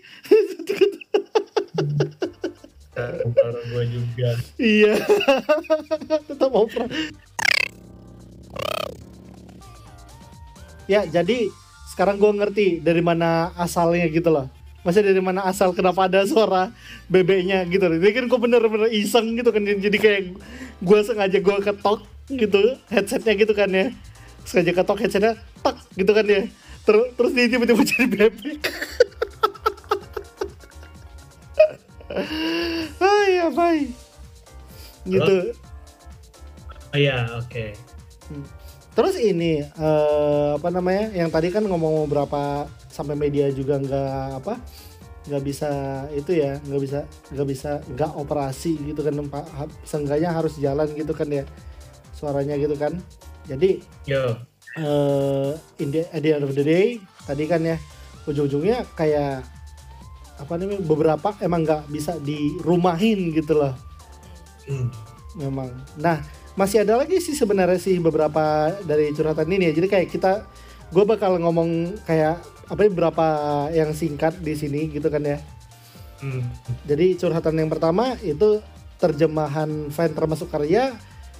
Kantor gue juga.
Iya. Tetap opera. Ya jadi sekarang gue ngerti dari mana asalnya gitu loh masih dari mana asal kenapa ada suara bebeknya gitu ini kan gue bener-bener iseng gitu kan jadi kayak gue sengaja gue ketok gitu headsetnya gitu kan ya. Sengaja ketok headsetnya tak gitu kan ya. Ter terus dia tiba-tiba jadi bebek. Ah ya baik gitu.
Oh iya oke. Okay.
Hmm. terus ini uh, apa namanya yang tadi kan ngomong beberapa sampai media juga nggak apa nggak bisa itu ya nggak bisa nggak bisa nggak operasi gitu kan seenggaknya harus jalan gitu kan ya suaranya gitu kan jadi
Yo.
Uh, in the, at the end of the day tadi kan ya ujung-ujungnya kayak apa namanya beberapa emang nggak bisa dirumahin gitu loh. Hmm. Memang. Nah masih ada lagi sih sebenarnya sih beberapa dari curhatan ini ya. Jadi kayak kita gue bakal ngomong kayak apa ya beberapa yang singkat di sini gitu kan ya. Hmm. Jadi curhatan yang pertama itu terjemahan fan termasuk karya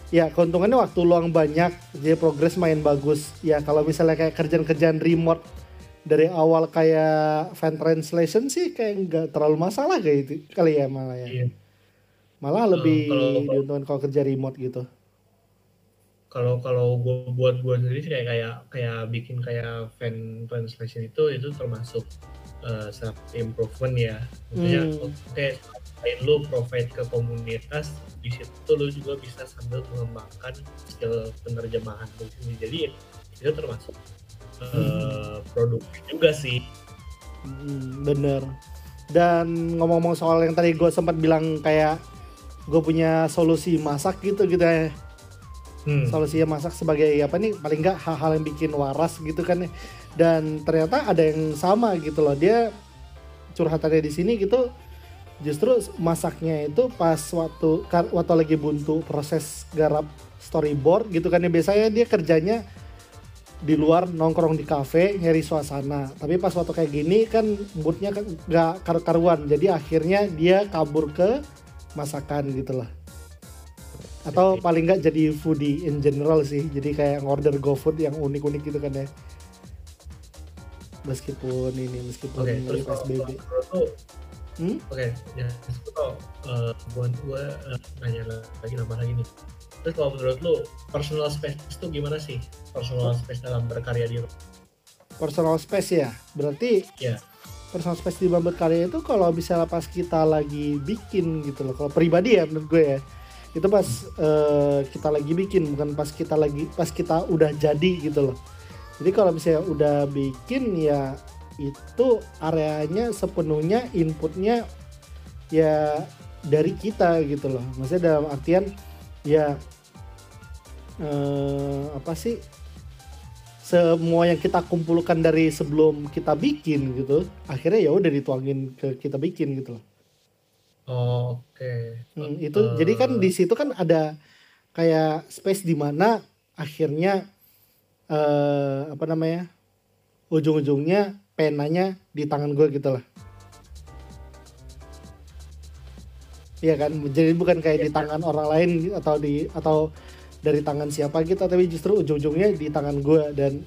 ya keuntungannya waktu luang banyak jadi progres main bagus ya kalau misalnya kayak kerjaan-kerjaan remote dari awal kayak fan translation sih kayak nggak terlalu masalah kayak itu kali ya malah ya iya. malah lebih kalau, diuntungkan kalau kerja remote gitu
kalau kalau gue buat gue sendiri sih kayak kayak kayak bikin kayak fan translation itu itu termasuk uh, self improvement ya. Maksudnya hmm. oke okay, selain lu provide ke komunitas di situ lu juga bisa sambil mengembangkan skill penerjemahan lu sendiri. Jadi itu termasuk uh, hmm. produk juga sih.
Hmm, bener. Dan ngomong-ngomong soal yang tadi gue sempat bilang kayak gue punya solusi masak gitu gitu ya hmm. solusinya masak sebagai apa nih paling nggak hal-hal yang bikin waras gitu kan ya. Dan ternyata ada yang sama gitu loh. Dia curhatannya di sini gitu justru masaknya itu pas waktu waktu lagi buntu proses garap storyboard gitu kan ya. Biasanya dia kerjanya di luar nongkrong di kafe nyari suasana. Tapi pas waktu kayak gini kan moodnya kan nggak karu-karuan. Jadi akhirnya dia kabur ke masakan gitu lah atau paling nggak jadi foodie in general sih jadi kayak ngorder GoFood yang unik-unik gitu kan ya meskipun ini meskipun okay,
terus PSBB Hmm? Oke, okay, ya itu kalau uh, buat gue uh, nanya lagi nambah lagi nih. Terus kalau menurut lu personal space itu gimana sih? Personal space dalam berkarya di
Personal space ya, berarti
ya.
Personal space di dalam berkarya itu kalau bisa pas kita lagi bikin gitu loh. Kalau pribadi ya menurut gue ya, itu pas uh, kita lagi bikin bukan pas kita lagi pas kita udah jadi gitu loh. Jadi kalau misalnya udah bikin ya itu areanya sepenuhnya inputnya ya dari kita gitu loh maksudnya dalam artian ya eh, apa sih semua yang kita kumpulkan dari sebelum kita bikin gitu akhirnya ya udah dituangin ke kita bikin gitu loh
oh, oke okay.
hmm, itu uh... jadi kan di situ kan ada kayak space di mana akhirnya uh, apa namanya ujung-ujungnya penanya di tangan gue gitu lah Iya kan, jadi bukan kayak di tangan orang lain atau di atau dari tangan siapa gitu, tapi justru ujung-ujungnya di tangan gue dan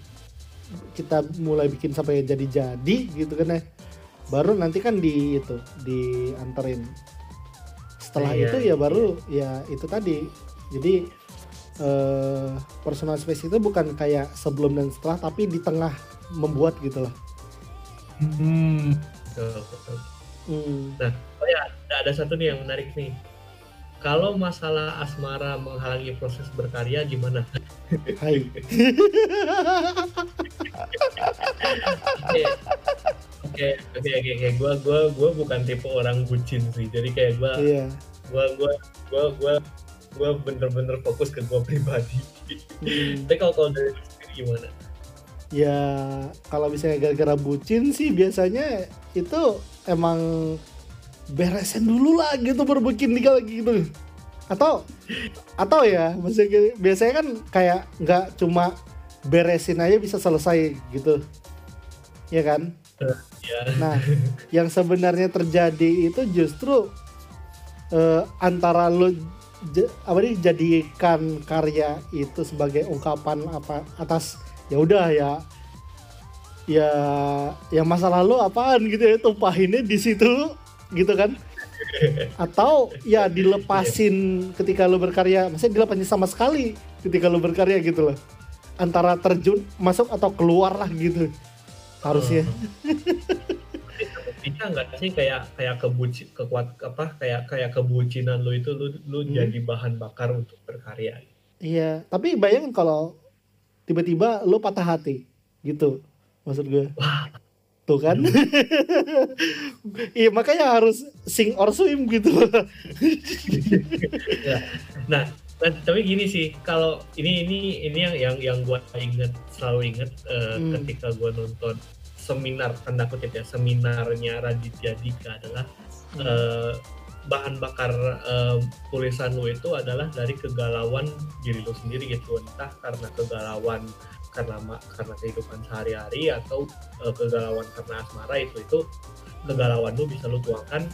kita mulai bikin sampai jadi-jadi gitu kan ya. Baru nanti kan di itu dianterin. Setelah iya, itu ya iya. baru ya itu tadi. Jadi uh, personal space itu bukan kayak sebelum dan setelah, tapi di tengah membuat gitu lah.
Hmm. Hmm. Nah, oh ya, ada satu nih yang menarik nih. Kalau masalah asmara menghalangi proses berkarya gimana?
Hai.
Oke, oke, oke, oke. Gue, gue, gue bukan tipe orang bucin sih. Jadi kayak gue, yeah. gue gue gue gue gue bener-bener fokus ke gue pribadi hmm. tapi kalau kalau dari gimana
ya kalau misalnya gara-gara bucin sih biasanya itu emang beresin dulu lah gitu berbikin nikah lagi gitu atau atau ya maksudnya biasanya kan kayak nggak cuma beresin aja bisa selesai gitu ya kan uh, yeah. nah yang sebenarnya terjadi itu justru uh, antara lo apa nih jadikan karya itu sebagai ungkapan apa atas ya udah ya ya yang masa lalu apaan gitu ya tumpahinnya di situ gitu kan? Atau ya dilepasin ketika lo berkarya maksudnya dilepasin sama sekali ketika lo berkarya gitu loh. Antara terjun masuk atau keluar lah gitu harusnya.
Bisa nggak sih kayak kayak kebucin kekuat apa kayak kayak kebucinan lo itu lo lo hmm. jadi bahan bakar untuk berkarya?
Iya tapi bayangin kalau tiba-tiba lo patah hati gitu maksud gue. Wah. tuh kan? Iya makanya harus sing or swim gitu.
Ya. nah tapi gini sih kalau ini ini ini yang yang yang gue inget selalu inget uh, hmm. ketika gue nonton seminar tanda kutip ya seminarnya Raditya Dika adalah hmm. uh, bahan bakar uh, tulisan lu itu adalah dari kegalauan diri lu sendiri gitu entah karena kegalauan karena karena kehidupan sehari-hari atau uh, kegalauan karena asmara itu itu kegalauan lu bisa lu tuangkan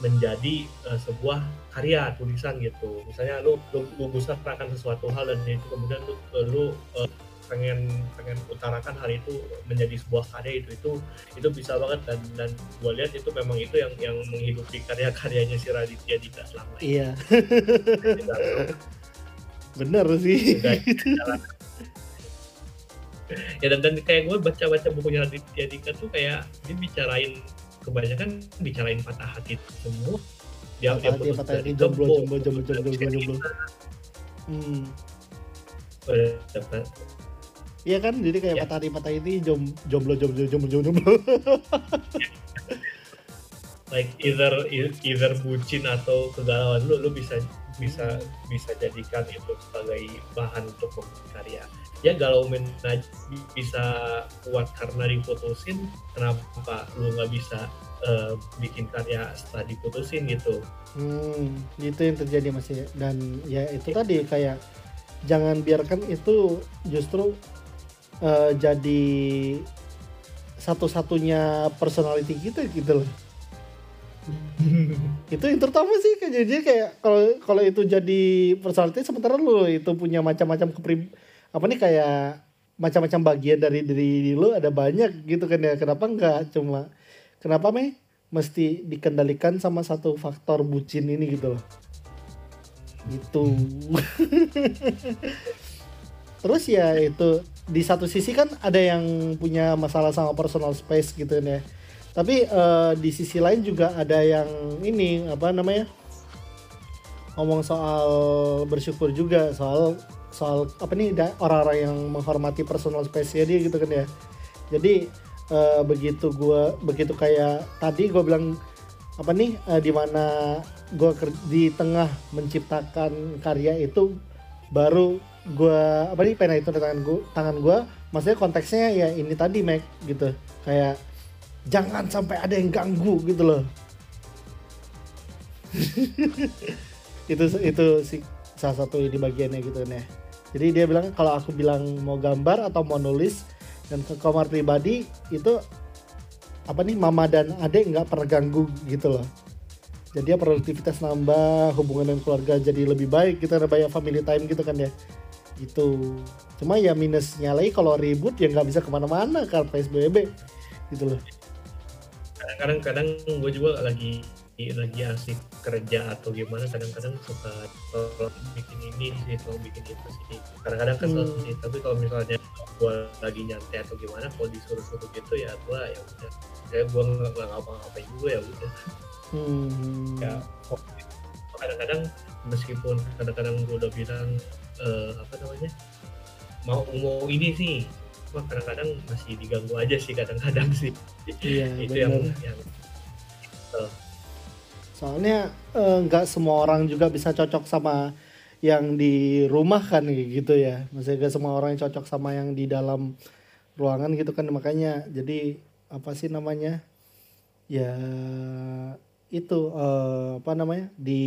menjadi uh, sebuah karya tulisan gitu misalnya lu lu, lu akan sesuatu hal dan itu kemudian lu lu uh, pengen pengen utarakan hal itu menjadi sebuah karya itu itu itu bisa banget dan dan gue lihat itu memang itu yang yang menghidupi karya-karyanya si Raditya Dika selama
ini. Iya. Bener sih.
ya dan, dan kayak gue baca-baca bukunya Raditya Dika tuh kayak dia bicarain kebanyakan bicarain patah hati semua.
Dia patah hati, patah hati, jomblo, jomblo, jomblo, jomblo, jomblo, jomblo. Hmm. Iya kan, jadi kayak patah hati patah ini jom, jomblo jomblo jomblo jomblo.
like either either bucin atau kegalauan lu lu bisa bisa bisa jadikan itu sebagai bahan untuk karya ya galau men bisa kuat karena diputusin kenapa lu nggak bisa uh, bikin karya setelah diputusin gitu?
Hmm itu yang terjadi masih dan ya itu tadi kayak jangan biarkan itu justru uh, jadi satu-satunya personality kita gitu loh. Itu yang terutama sih jadi kayak kalau kalau itu jadi personality sementara lu itu punya macam-macam kepri apa nih kayak macam-macam bagian dari diri lu ada banyak gitu kan ya. Kenapa enggak cuma kenapa meh mesti dikendalikan sama satu faktor bucin ini gitu loh. Gitu. Terus ya itu di satu sisi kan ada yang punya masalah sama personal space gitu ya. Tapi uh, di sisi lain juga ada yang ini apa namanya ngomong soal bersyukur juga soal soal apa nih orang-orang yang menghormati personal space ya dia gitu kan ya. Jadi uh, begitu gue begitu kayak tadi gue bilang apa nih uh, di mana gue di tengah menciptakan karya itu baru gue apa nih pena itu di tangan gue tangan gue maksudnya konteksnya ya ini tadi Mac gitu. Kayak jangan sampai ada yang ganggu gitu loh. Itu itu sih salah satu di bagiannya gitu nih jadi dia bilang kalau aku bilang mau gambar atau mau nulis dan ke kamar pribadi itu apa nih mama dan adik nggak pernah ganggu gitu loh. Jadi ya produktivitas nambah hubungan dengan keluarga jadi lebih baik kita ada banyak family time gitu kan ya. Gitu. Cuma ya minusnya lagi kalau ribut ya nggak bisa ke mana-mana karena psbb gitu loh.
Kadang-kadang gue juga lagi lagi asik kerja atau gimana kadang-kadang suka kalau bikin ini sih atau bikin itu sih kadang-kadang kesel hmm. sih tapi kalau misalnya gue lagi nyantai atau gimana kalau disuruh-suruh gitu ya gue ya udah kayak gue nggak ngapa-ngapain juga ya udah hmm. ya kadang-kadang meskipun kadang-kadang gue udah bilang uh, apa namanya mau mau ini sih cuma kadang-kadang masih diganggu aja sih kadang-kadang sih
iya,
itu bener. yang yang uh,
soalnya eh, nggak uh, semua orang juga bisa cocok sama yang di rumah kan gitu ya. Maksudnya gak semua orang yang cocok sama yang di dalam ruangan gitu kan. Makanya jadi apa sih namanya? Ya itu uh, apa namanya? Di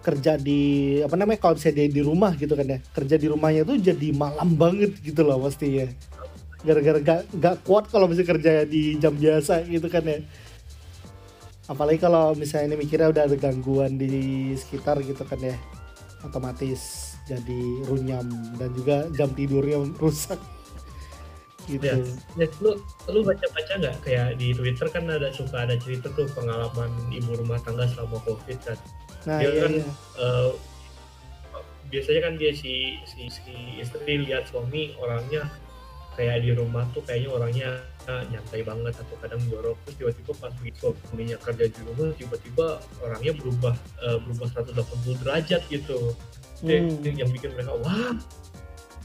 kerja di apa namanya? Kalau bisa di, di rumah gitu kan ya. Kerja di rumahnya tuh jadi malam banget gitu loh pasti ya gara-gara gak, gak kuat kalau bisa kerja di jam biasa gitu kan ya apalagi kalau misalnya ini mikirnya udah ada gangguan di sekitar gitu kan ya otomatis jadi runyam dan juga jam tidurnya rusak
gitu. Ya, ya lu lu baca baca nggak kayak di Twitter kan ada suka ada cerita tuh pengalaman ibu rumah tangga selama covid kan. Nah, dia iya, kan iya. Uh, biasanya kan dia si si si istri lihat suami orangnya kayak di rumah tuh kayaknya orangnya nyantai banget atau kadang jorok. Terus tiba-tiba pas suaminya kerja di rumah tiba-tiba orangnya berubah uh, berubah 180 derajat gitu. Hmm. yang bikin mereka wah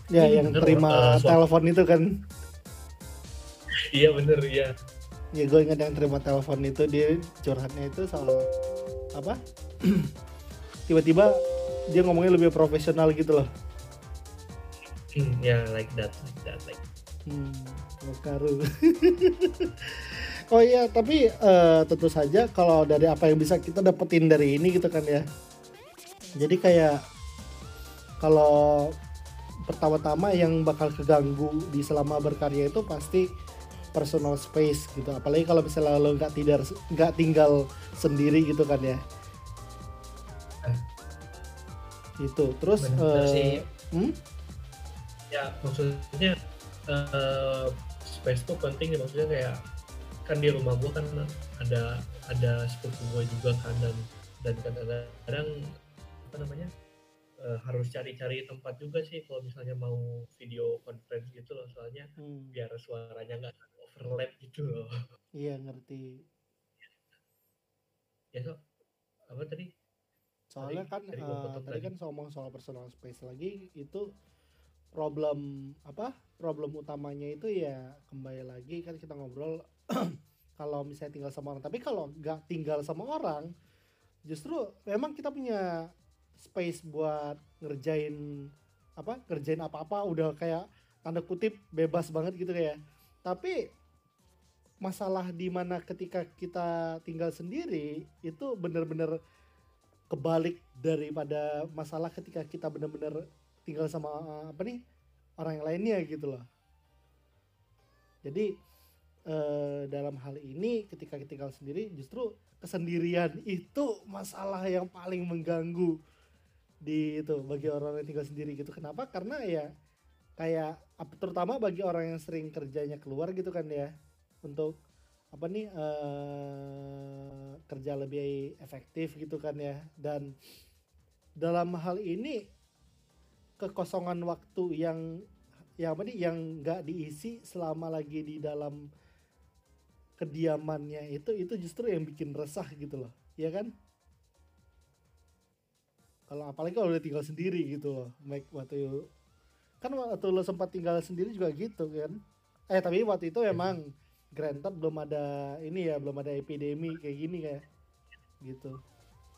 ya yang bener, terima uh, telepon itu kan.
Iya bener ya
ya gue ingat yang terima telepon itu dia curhatnya itu soal apa? Tiba-tiba dia ngomongnya lebih profesional gitu loh.
Hmm, ya yeah, like that like that like
Hmm, Lokaru. oh iya, tapi uh, tentu saja kalau dari apa yang bisa kita dapetin dari ini gitu kan ya. Jadi kayak kalau pertama-tama yang bakal keganggu di selama berkarya itu pasti personal space gitu. Apalagi kalau misalnya lo nggak tidak nggak tinggal sendiri gitu kan ya. Eh. Itu terus. uh,
Hmm? Ya maksudnya uh, space tuh penting ya maksudnya kayak kan di rumah gua kan ada ada sepupu gua juga kan dan dan kadang-kadang apa namanya uh, harus cari-cari tempat juga sih kalau misalnya mau video conference gitu loh soalnya hmm. biar suaranya nggak overlap gitu loh.
Iya ngerti.
Ya so apa tadi?
Soalnya tadi, kan tadi, uh, tadi kan ngomong soal personal space lagi itu problem apa problem utamanya itu ya kembali lagi kan kita ngobrol kalau misalnya tinggal sama orang. Tapi kalau nggak tinggal sama orang justru memang kita punya space buat ngerjain apa ngerjain apa-apa. Udah kayak tanda kutip bebas banget gitu kayak. Tapi masalah di mana ketika kita tinggal sendiri itu bener-bener kebalik daripada masalah ketika kita bener-bener tinggal sama apa nih orang yang lainnya gitu loh. Jadi eh, dalam hal ini ketika kita tinggal sendiri justru kesendirian itu masalah yang paling mengganggu di itu bagi orang yang tinggal sendiri gitu. Kenapa? Karena ya kayak terutama bagi orang yang sering kerjanya keluar gitu kan ya untuk apa nih uh, kerja lebih efektif gitu kan ya. Dan dalam hal ini kekosongan waktu yang yang apa nih yang nggak diisi selama lagi di dalam kediamannya itu itu justru yang bikin resah gitu loh ya kan? Kalau apalagi kalau udah tinggal sendiri gitu loh Mike waktu itu. Kan waktu lo sempat tinggal sendiri juga gitu kan? Eh tapi waktu itu emang granted belum ada ini ya belum ada epidemi kayak gini kayak gitu.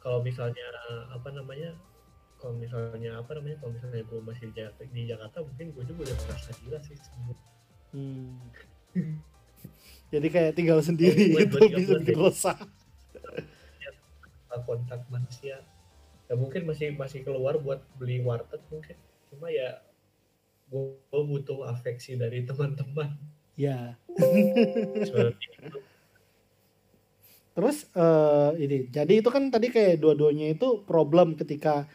Kalau misalnya apa namanya kalau misalnya apa namanya kalau misalnya gue masih di Jakarta, di Jakarta mungkin gue juga udah merasa gila sih hmm.
jadi kayak tinggal sendiri gitu bisa bikin resah
kontak manusia. Ya mungkin masih masih keluar buat beli warteg mungkin. Cuma ya gue, butuh afeksi dari teman-teman.
Ya terus uh, ini jadi itu kan tadi kayak dua-duanya itu problem ketika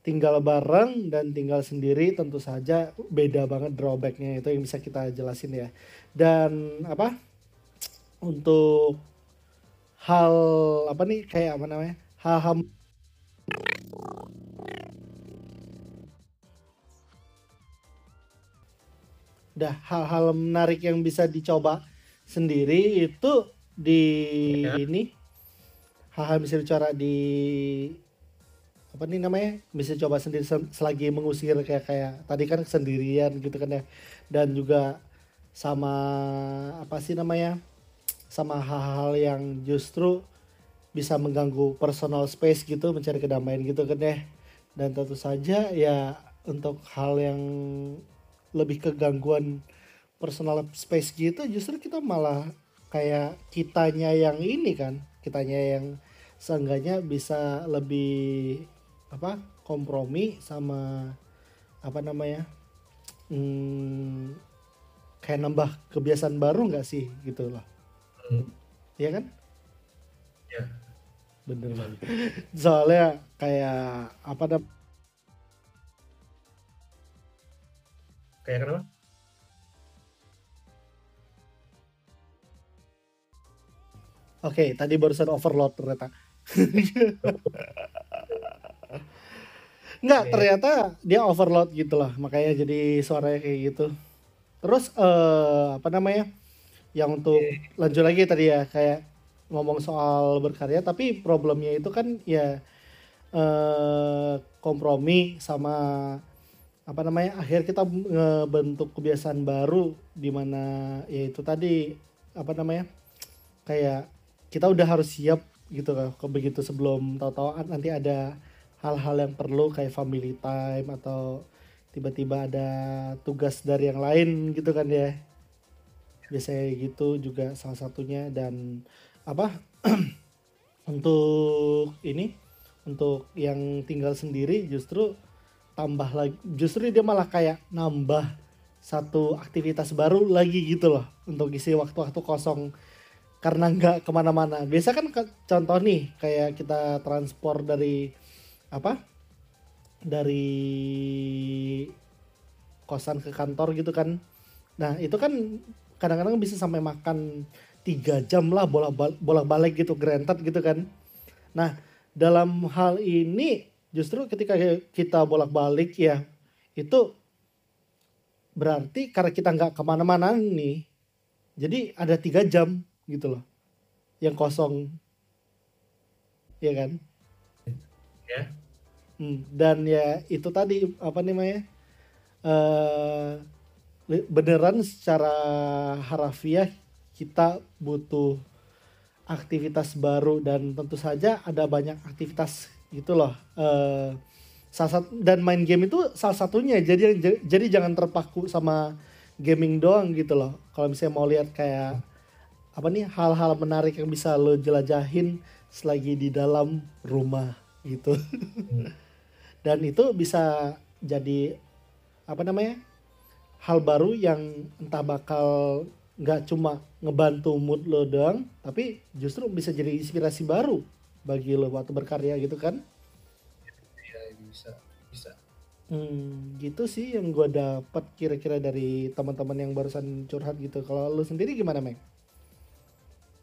tinggal bareng dan tinggal sendiri tentu saja beda banget drawbacknya itu yang bisa kita jelasin ya. Dan apa? Untuk hal apa nih kayak apa namanya? Hal-hal dah hal-hal menarik yang bisa dicoba sendiri itu di ya. ini. Hal-hal bisa dicoba di apa nih namanya? Bisa coba sendiri selagi mengusir kayak kayak tadi kan sendirian gitu kan ya. Dan juga sama apa sih namanya? Sama hal-hal yang justru bisa mengganggu personal space gitu mencari kedamaian gitu kan ya. Dan tentu saja ya untuk hal yang lebih kegangguan personal space gitu justru kita malah kayak kitanya yang ini kan. Kitanya yang seenggaknya bisa lebih apa kompromi sama apa namanya hmm, kayak nambah kebiasaan baru nggak sih gitu loh. Hmm. iya kan?
Ya
bener soalnya kayak apa ada
kayak kenapa?
Oke, okay, tadi barusan overload ternyata. Enggak, ternyata dia overload gitu lah, makanya jadi suaranya kayak gitu. Terus uh, apa namanya? Yang untuk lanjut lagi tadi ya kayak ngomong soal berkarya tapi problemnya itu kan ya eh, kompromi sama apa namanya akhir kita ngebentuk kebiasaan baru di mana ya itu tadi apa namanya kayak kita udah harus siap gitu kan begitu sebelum tahu-tahu nanti ada hal-hal yang perlu kayak family time atau tiba-tiba ada tugas dari yang lain gitu kan ya. Biasanya gitu juga salah satunya dan apa? Untuk ini untuk yang tinggal sendiri justru tambah lagi justru dia malah kayak nambah satu aktivitas baru lagi gitu loh untuk isi waktu-waktu kosong. Karena nggak ke mana-mana. Biasa kan contoh nih kayak kita transport dari apa? Dari kosan ke kantor gitu kan. Nah itu kan kadang-kadang bisa sampai makan tiga jam lah bolak bolak balik gitu granted gitu kan. Nah dalam hal ini justru ketika kita bolak balik ya itu berarti karena kita nggak ke mana-mana nih jadi ada tiga jam gitu loh yang kosong. Ya kan?
Ya
hmm, dan ya itu tadi apa namanya uh, beneran secara harafiah kita butuh aktivitas baru dan tentu saja ada banyak aktivitas gitu loh. Uh, salah dan main game itu salah satunya. Jadi jadi jangan terpaku sama gaming doang gitu loh. Kalau misalnya mau lihat kayak apa nih hal-hal menarik yang bisa lo jelajahin selagi di dalam rumah gitu. Hmm. Dan itu bisa jadi apa namanya? hal baru yang entah bakal nggak cuma ngebantu mood lo doang tapi justru bisa jadi inspirasi baru bagi lo waktu berkarya gitu kan
iya bisa bisa
hmm, gitu sih yang gue dapat kira-kira dari teman-teman yang barusan curhat gitu kalau lo sendiri gimana Meg?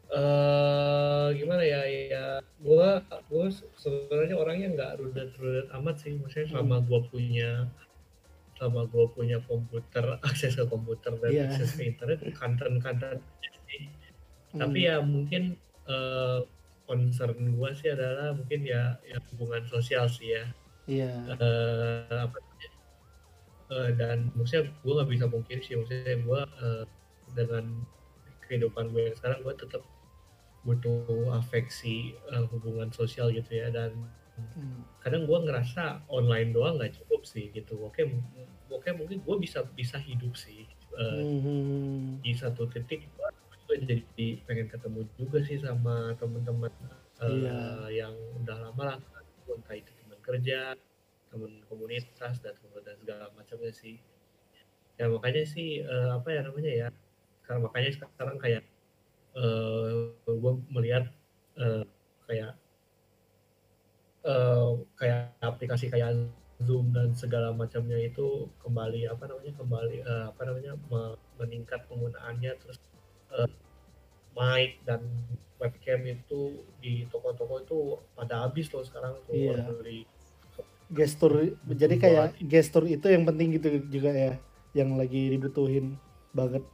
Uh, gimana ya ya gue gue sebenarnya orangnya nggak rudet-rudet amat sih maksudnya sama hmm. gue punya selama gue punya komputer akses ke komputer dan yeah. akses ke internet konten-konten sih hmm. tapi ya mungkin uh, concern gue sih adalah mungkin ya, ya hubungan sosial sih ya
yeah. Iya.
uh, apa uh, dan maksudnya gue nggak bisa mungkin sih maksudnya gue uh, dengan kehidupan gue sekarang gue tetap butuh afeksi uh, hubungan sosial gitu ya dan Hmm. Kadang gue ngerasa online doang nggak cukup sih gitu. Oke, oke mungkin gue bisa bisa hidup sih uh, hmm. di satu titik gue jadi pengen ketemu juga sih sama teman-teman uh, yeah. yang udah lama lah, entah itu teman kerja, teman komunitas dan dan segala macamnya sih. Ya makanya sih uh, apa ya namanya ya? Karena makanya sekarang kayak uh, gue melihat uh, kayak uh, kayak aplikasi kayak Zoom dan segala macamnya itu kembali apa namanya kembali uh, apa namanya meningkat penggunaannya. Terus uh, mic dan webcam itu di toko-toko itu pada habis loh sekarang tuh
iya. beli. Gestur jadi kayak gestur itu yang penting gitu juga ya yang lagi dibutuhin banget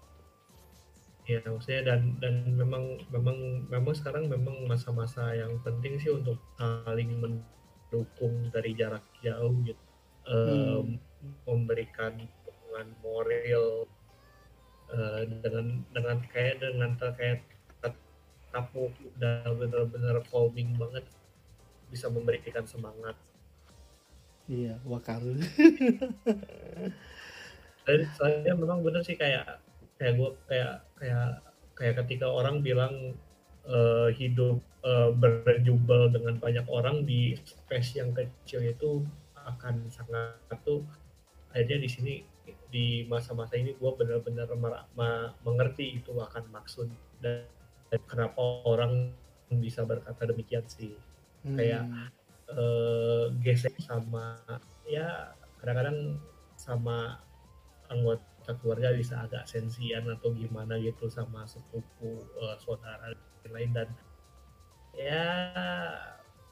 ya maksudnya dan dan memang memang memang sekarang memang masa-masa yang penting sih untuk saling mendukung dari jarak jauh gitu. Hmm. um, memberikan dukungan moral uh, dengan dengan kayak dengan terkait kamu udah bener-bener calming banget bisa memberikan semangat.
Iya wakar.
Dan saya memang bener sih kayak kayak gue kayak kayak kayak ketika orang bilang uh, hidup uh, berjubel dengan banyak orang di space yang kecil itu akan sangat tuh akhirnya di sini di masa-masa ini gue benar-benar mengerti itu akan maksud dan, dan kenapa orang bisa berkata demikian sih hmm. kayak uh, gesek sama ya kadang-kadang sama anggota keluarga bisa agak sensian atau gimana gitu sama sepupu uh, saudara lain dan ya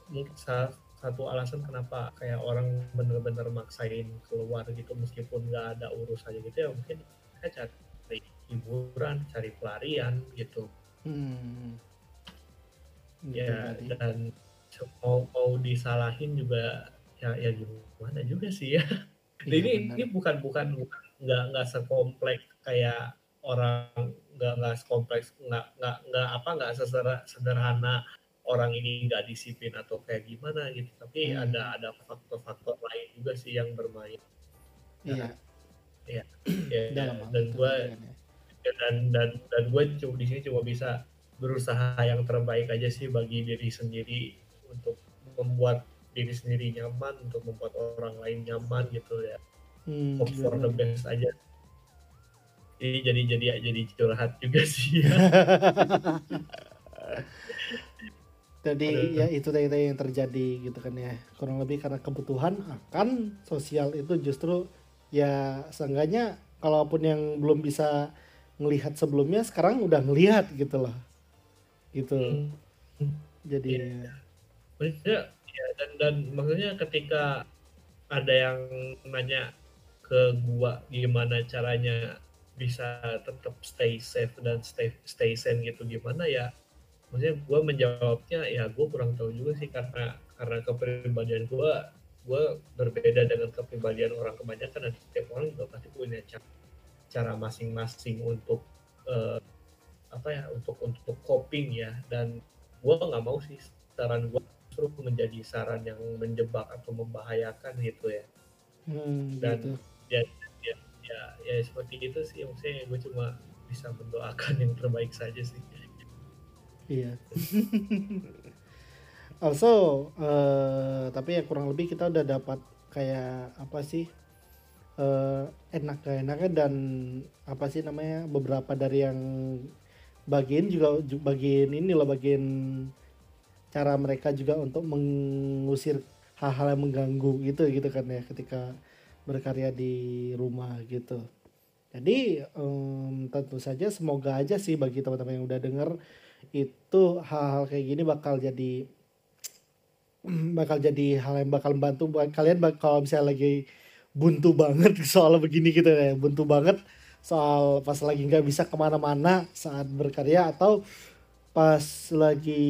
mungkin salah satu alasan kenapa kayak orang bener-bener maksain keluar gitu meskipun nggak ada urusannya gitu ya mungkin saya cari hiburan cari pelarian gitu. Hmm. ya dan mau mau disalahin juga ya ya gimana juga sih ya. Iya, ini ini bukan bukan nggak nggak sekompleks kayak orang nggak nggak sekompleks nggak nggak nggak apa nggak sederhana orang ini nggak disiplin atau kayak gimana gitu. Tapi hmm. ada ada faktor-faktor lain juga sih yang bermain.
Iya.
Ya, ya, ya dan gue ya. dan dan dan gue cuma di sini cuma bisa berusaha yang terbaik aja sih bagi diri sendiri untuk membuat diri sendiri nyaman untuk membuat orang lain nyaman gitu ya hmm, hope for the best aja. Jadi jadi jadi jadi curhat juga sih. Ya.
jadi ya itu tadi yang terjadi gitu kan ya. Kurang lebih karena kebutuhan akan sosial itu justru ya seenggaknya kalaupun yang belum bisa ngelihat sebelumnya sekarang udah ngelihat gitu loh. Gitu. Hmm. jadi
ya. ya, ya dan dan maksudnya ketika ada yang nanya ke gua gimana caranya bisa tetap stay safe dan stay stay sane gitu. Gimana ya maksudnya gue menjawabnya ya gue kurang tahu juga sih karena karena kepribadian gue gue berbeda dengan kepribadian orang kebanyakan dan setiap orang juga pasti punya cara cara masing-masing untuk uh, apa ya untuk untuk coping ya. Dan gue nggak mau sih saran gue justru menjadi saran yang menjebak atau membahayakan gitu ya. Hmm, dan gitu. Ya, ya ya ya seperti itu sih maksudnya gue cuma bisa mendoakan yang terbaik saja sih
Iya. also, uh, tapi ya kurang lebih kita udah dapat kayak apa sih uh, enak gak enaknya dan apa sih namanya beberapa dari yang bagian juga bagian ini loh bagian cara mereka juga untuk mengusir hal-hal yang mengganggu gitu gitu kan ya ketika berkarya di rumah gitu. Jadi um, tentu saja semoga aja sih bagi teman-teman yang udah denger itu hal-hal kayak gini bakal jadi bakal jadi hal yang bakal membantu buat kalian kalau misalnya lagi buntu banget soal begini gitu ya buntu banget soal pas lagi nggak bisa ke mana-mana saat berkarya atau pas lagi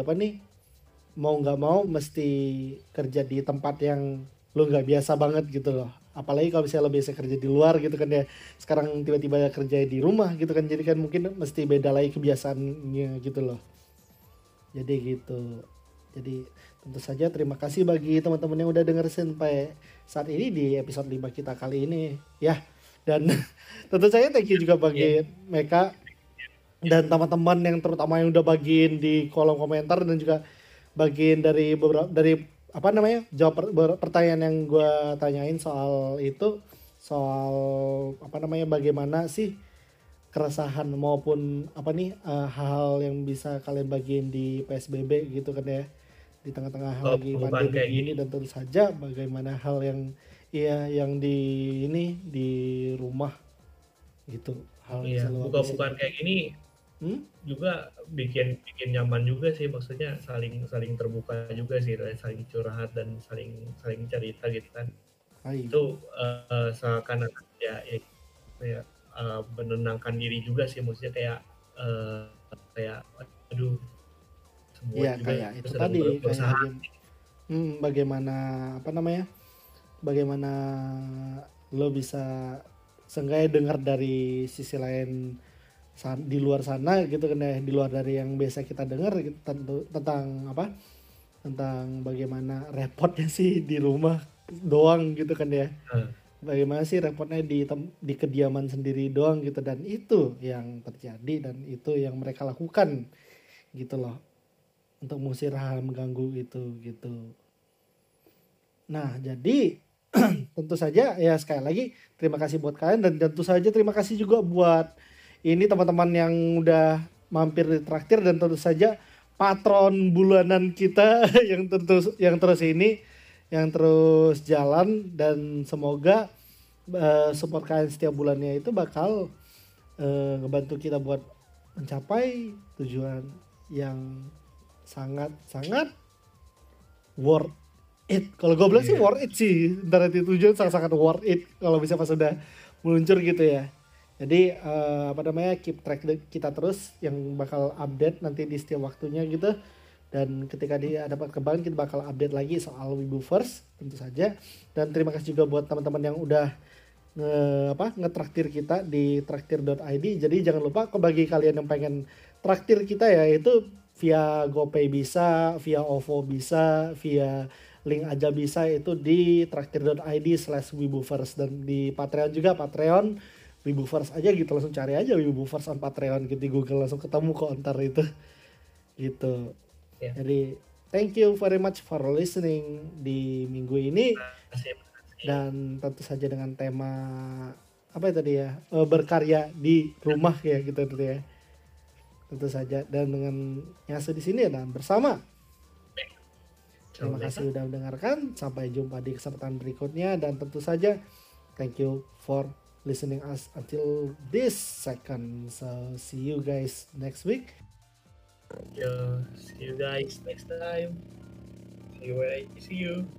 apa nih mau nggak mau mesti kerja di tempat yang lu nggak biasa banget gitu loh. Apalagi kalau misalnya lo biasa kerja di luar gitu kan ya. Sekarang tiba-tiba kerja di rumah gitu kan. Jadi kan mungkin mesti beda lagi kebiasaannya gitu loh. Jadi gitu. Jadi tentu saja terima kasih bagi teman-teman yang udah denger sampai saat ini di episode 5 kita kali ini. Ya dan tentu saja thank you juga bagi yeah. mereka dan teman-teman yang terutama yang udah bagiin di kolom komentar dan juga bagian dari beberapa dari apa namanya? Jawab pertanyaan yang gue tanyain soal itu soal apa namanya bagaimana sih keresahan maupun apa nih uh, hal yang bisa kalian bagiin di PSBB gitu kan ya? Di tengah-tengah oh, lagi pandemi ini dan tentu saja bagaimana hal yang iya yang di ini di rumah gitu. Hal
iya, bukan bukan kayak gini hmm? juga bikin bikin nyaman juga sih maksudnya saling saling terbuka juga sih saling curhat dan saling saling cerita gitu kan Hai. itu uh, seakan ya ya, ya uh, menenangkan diri juga sih maksudnya kayak uh, kayak aduh
semua ya, juga kayak itu tadi kayak hmm, bagaimana apa namanya bagaimana lo bisa seenggaknya dengar dari sisi lain di luar sana gitu kan ya di luar dari yang biasa kita dengar gitu, tentu tentang apa tentang bagaimana repotnya sih di rumah doang gitu kan ya hmm. bagaimana sih repotnya di di kediaman sendiri doang gitu dan itu yang terjadi dan itu yang mereka lakukan gitu loh untuk mengusir hal mengganggu itu gitu nah jadi tentu saja ya sekali lagi terima kasih buat kalian dan tentu saja terima kasih juga buat ini teman-teman yang udah mampir di traktir dan tentu saja patron bulanan kita yang tentu yang terus ini yang terus jalan dan semoga uh, support kalian setiap bulannya itu bakal uh, ngebantu kita buat mencapai tujuan yang sangat sangat worth it. Kalau gue bilang yeah. sih iya. worth it sih. Ntar nanti tujuan sangat sangat worth it kalau bisa pas udah meluncur gitu ya. Jadi uh, apa namanya keep track kita terus yang bakal update nanti di setiap waktunya gitu. Dan ketika dia dapat kembang kita bakal update lagi soal Wibu First tentu saja. Dan terima kasih juga buat teman-teman yang udah nge apa ngetraktir kita di traktir.id. Jadi jangan lupa bagi kalian yang pengen traktir kita ya itu via GoPay bisa, via OVO bisa, via link aja bisa itu di traktir.id slash wibufers dan di Patreon juga Patreon Wibuverse aja gitu langsung cari aja Wibuverse on Patreon gitu di Google langsung ketemu kok ntar itu. Gitu. Yeah. jadi thank you very much for listening di minggu ini. Dan tentu saja dengan tema apa ya tadi ya berkarya di rumah ya gitu tadi ya tentu saja. Dan dengan nyasa di sini dan bersama. Terima kasih sudah mendengarkan. Sampai jumpa di kesempatan berikutnya. Dan tentu saja thank you for listening us until this second. So see you guys next week.
Yeah, see you guys next time. See you. See you.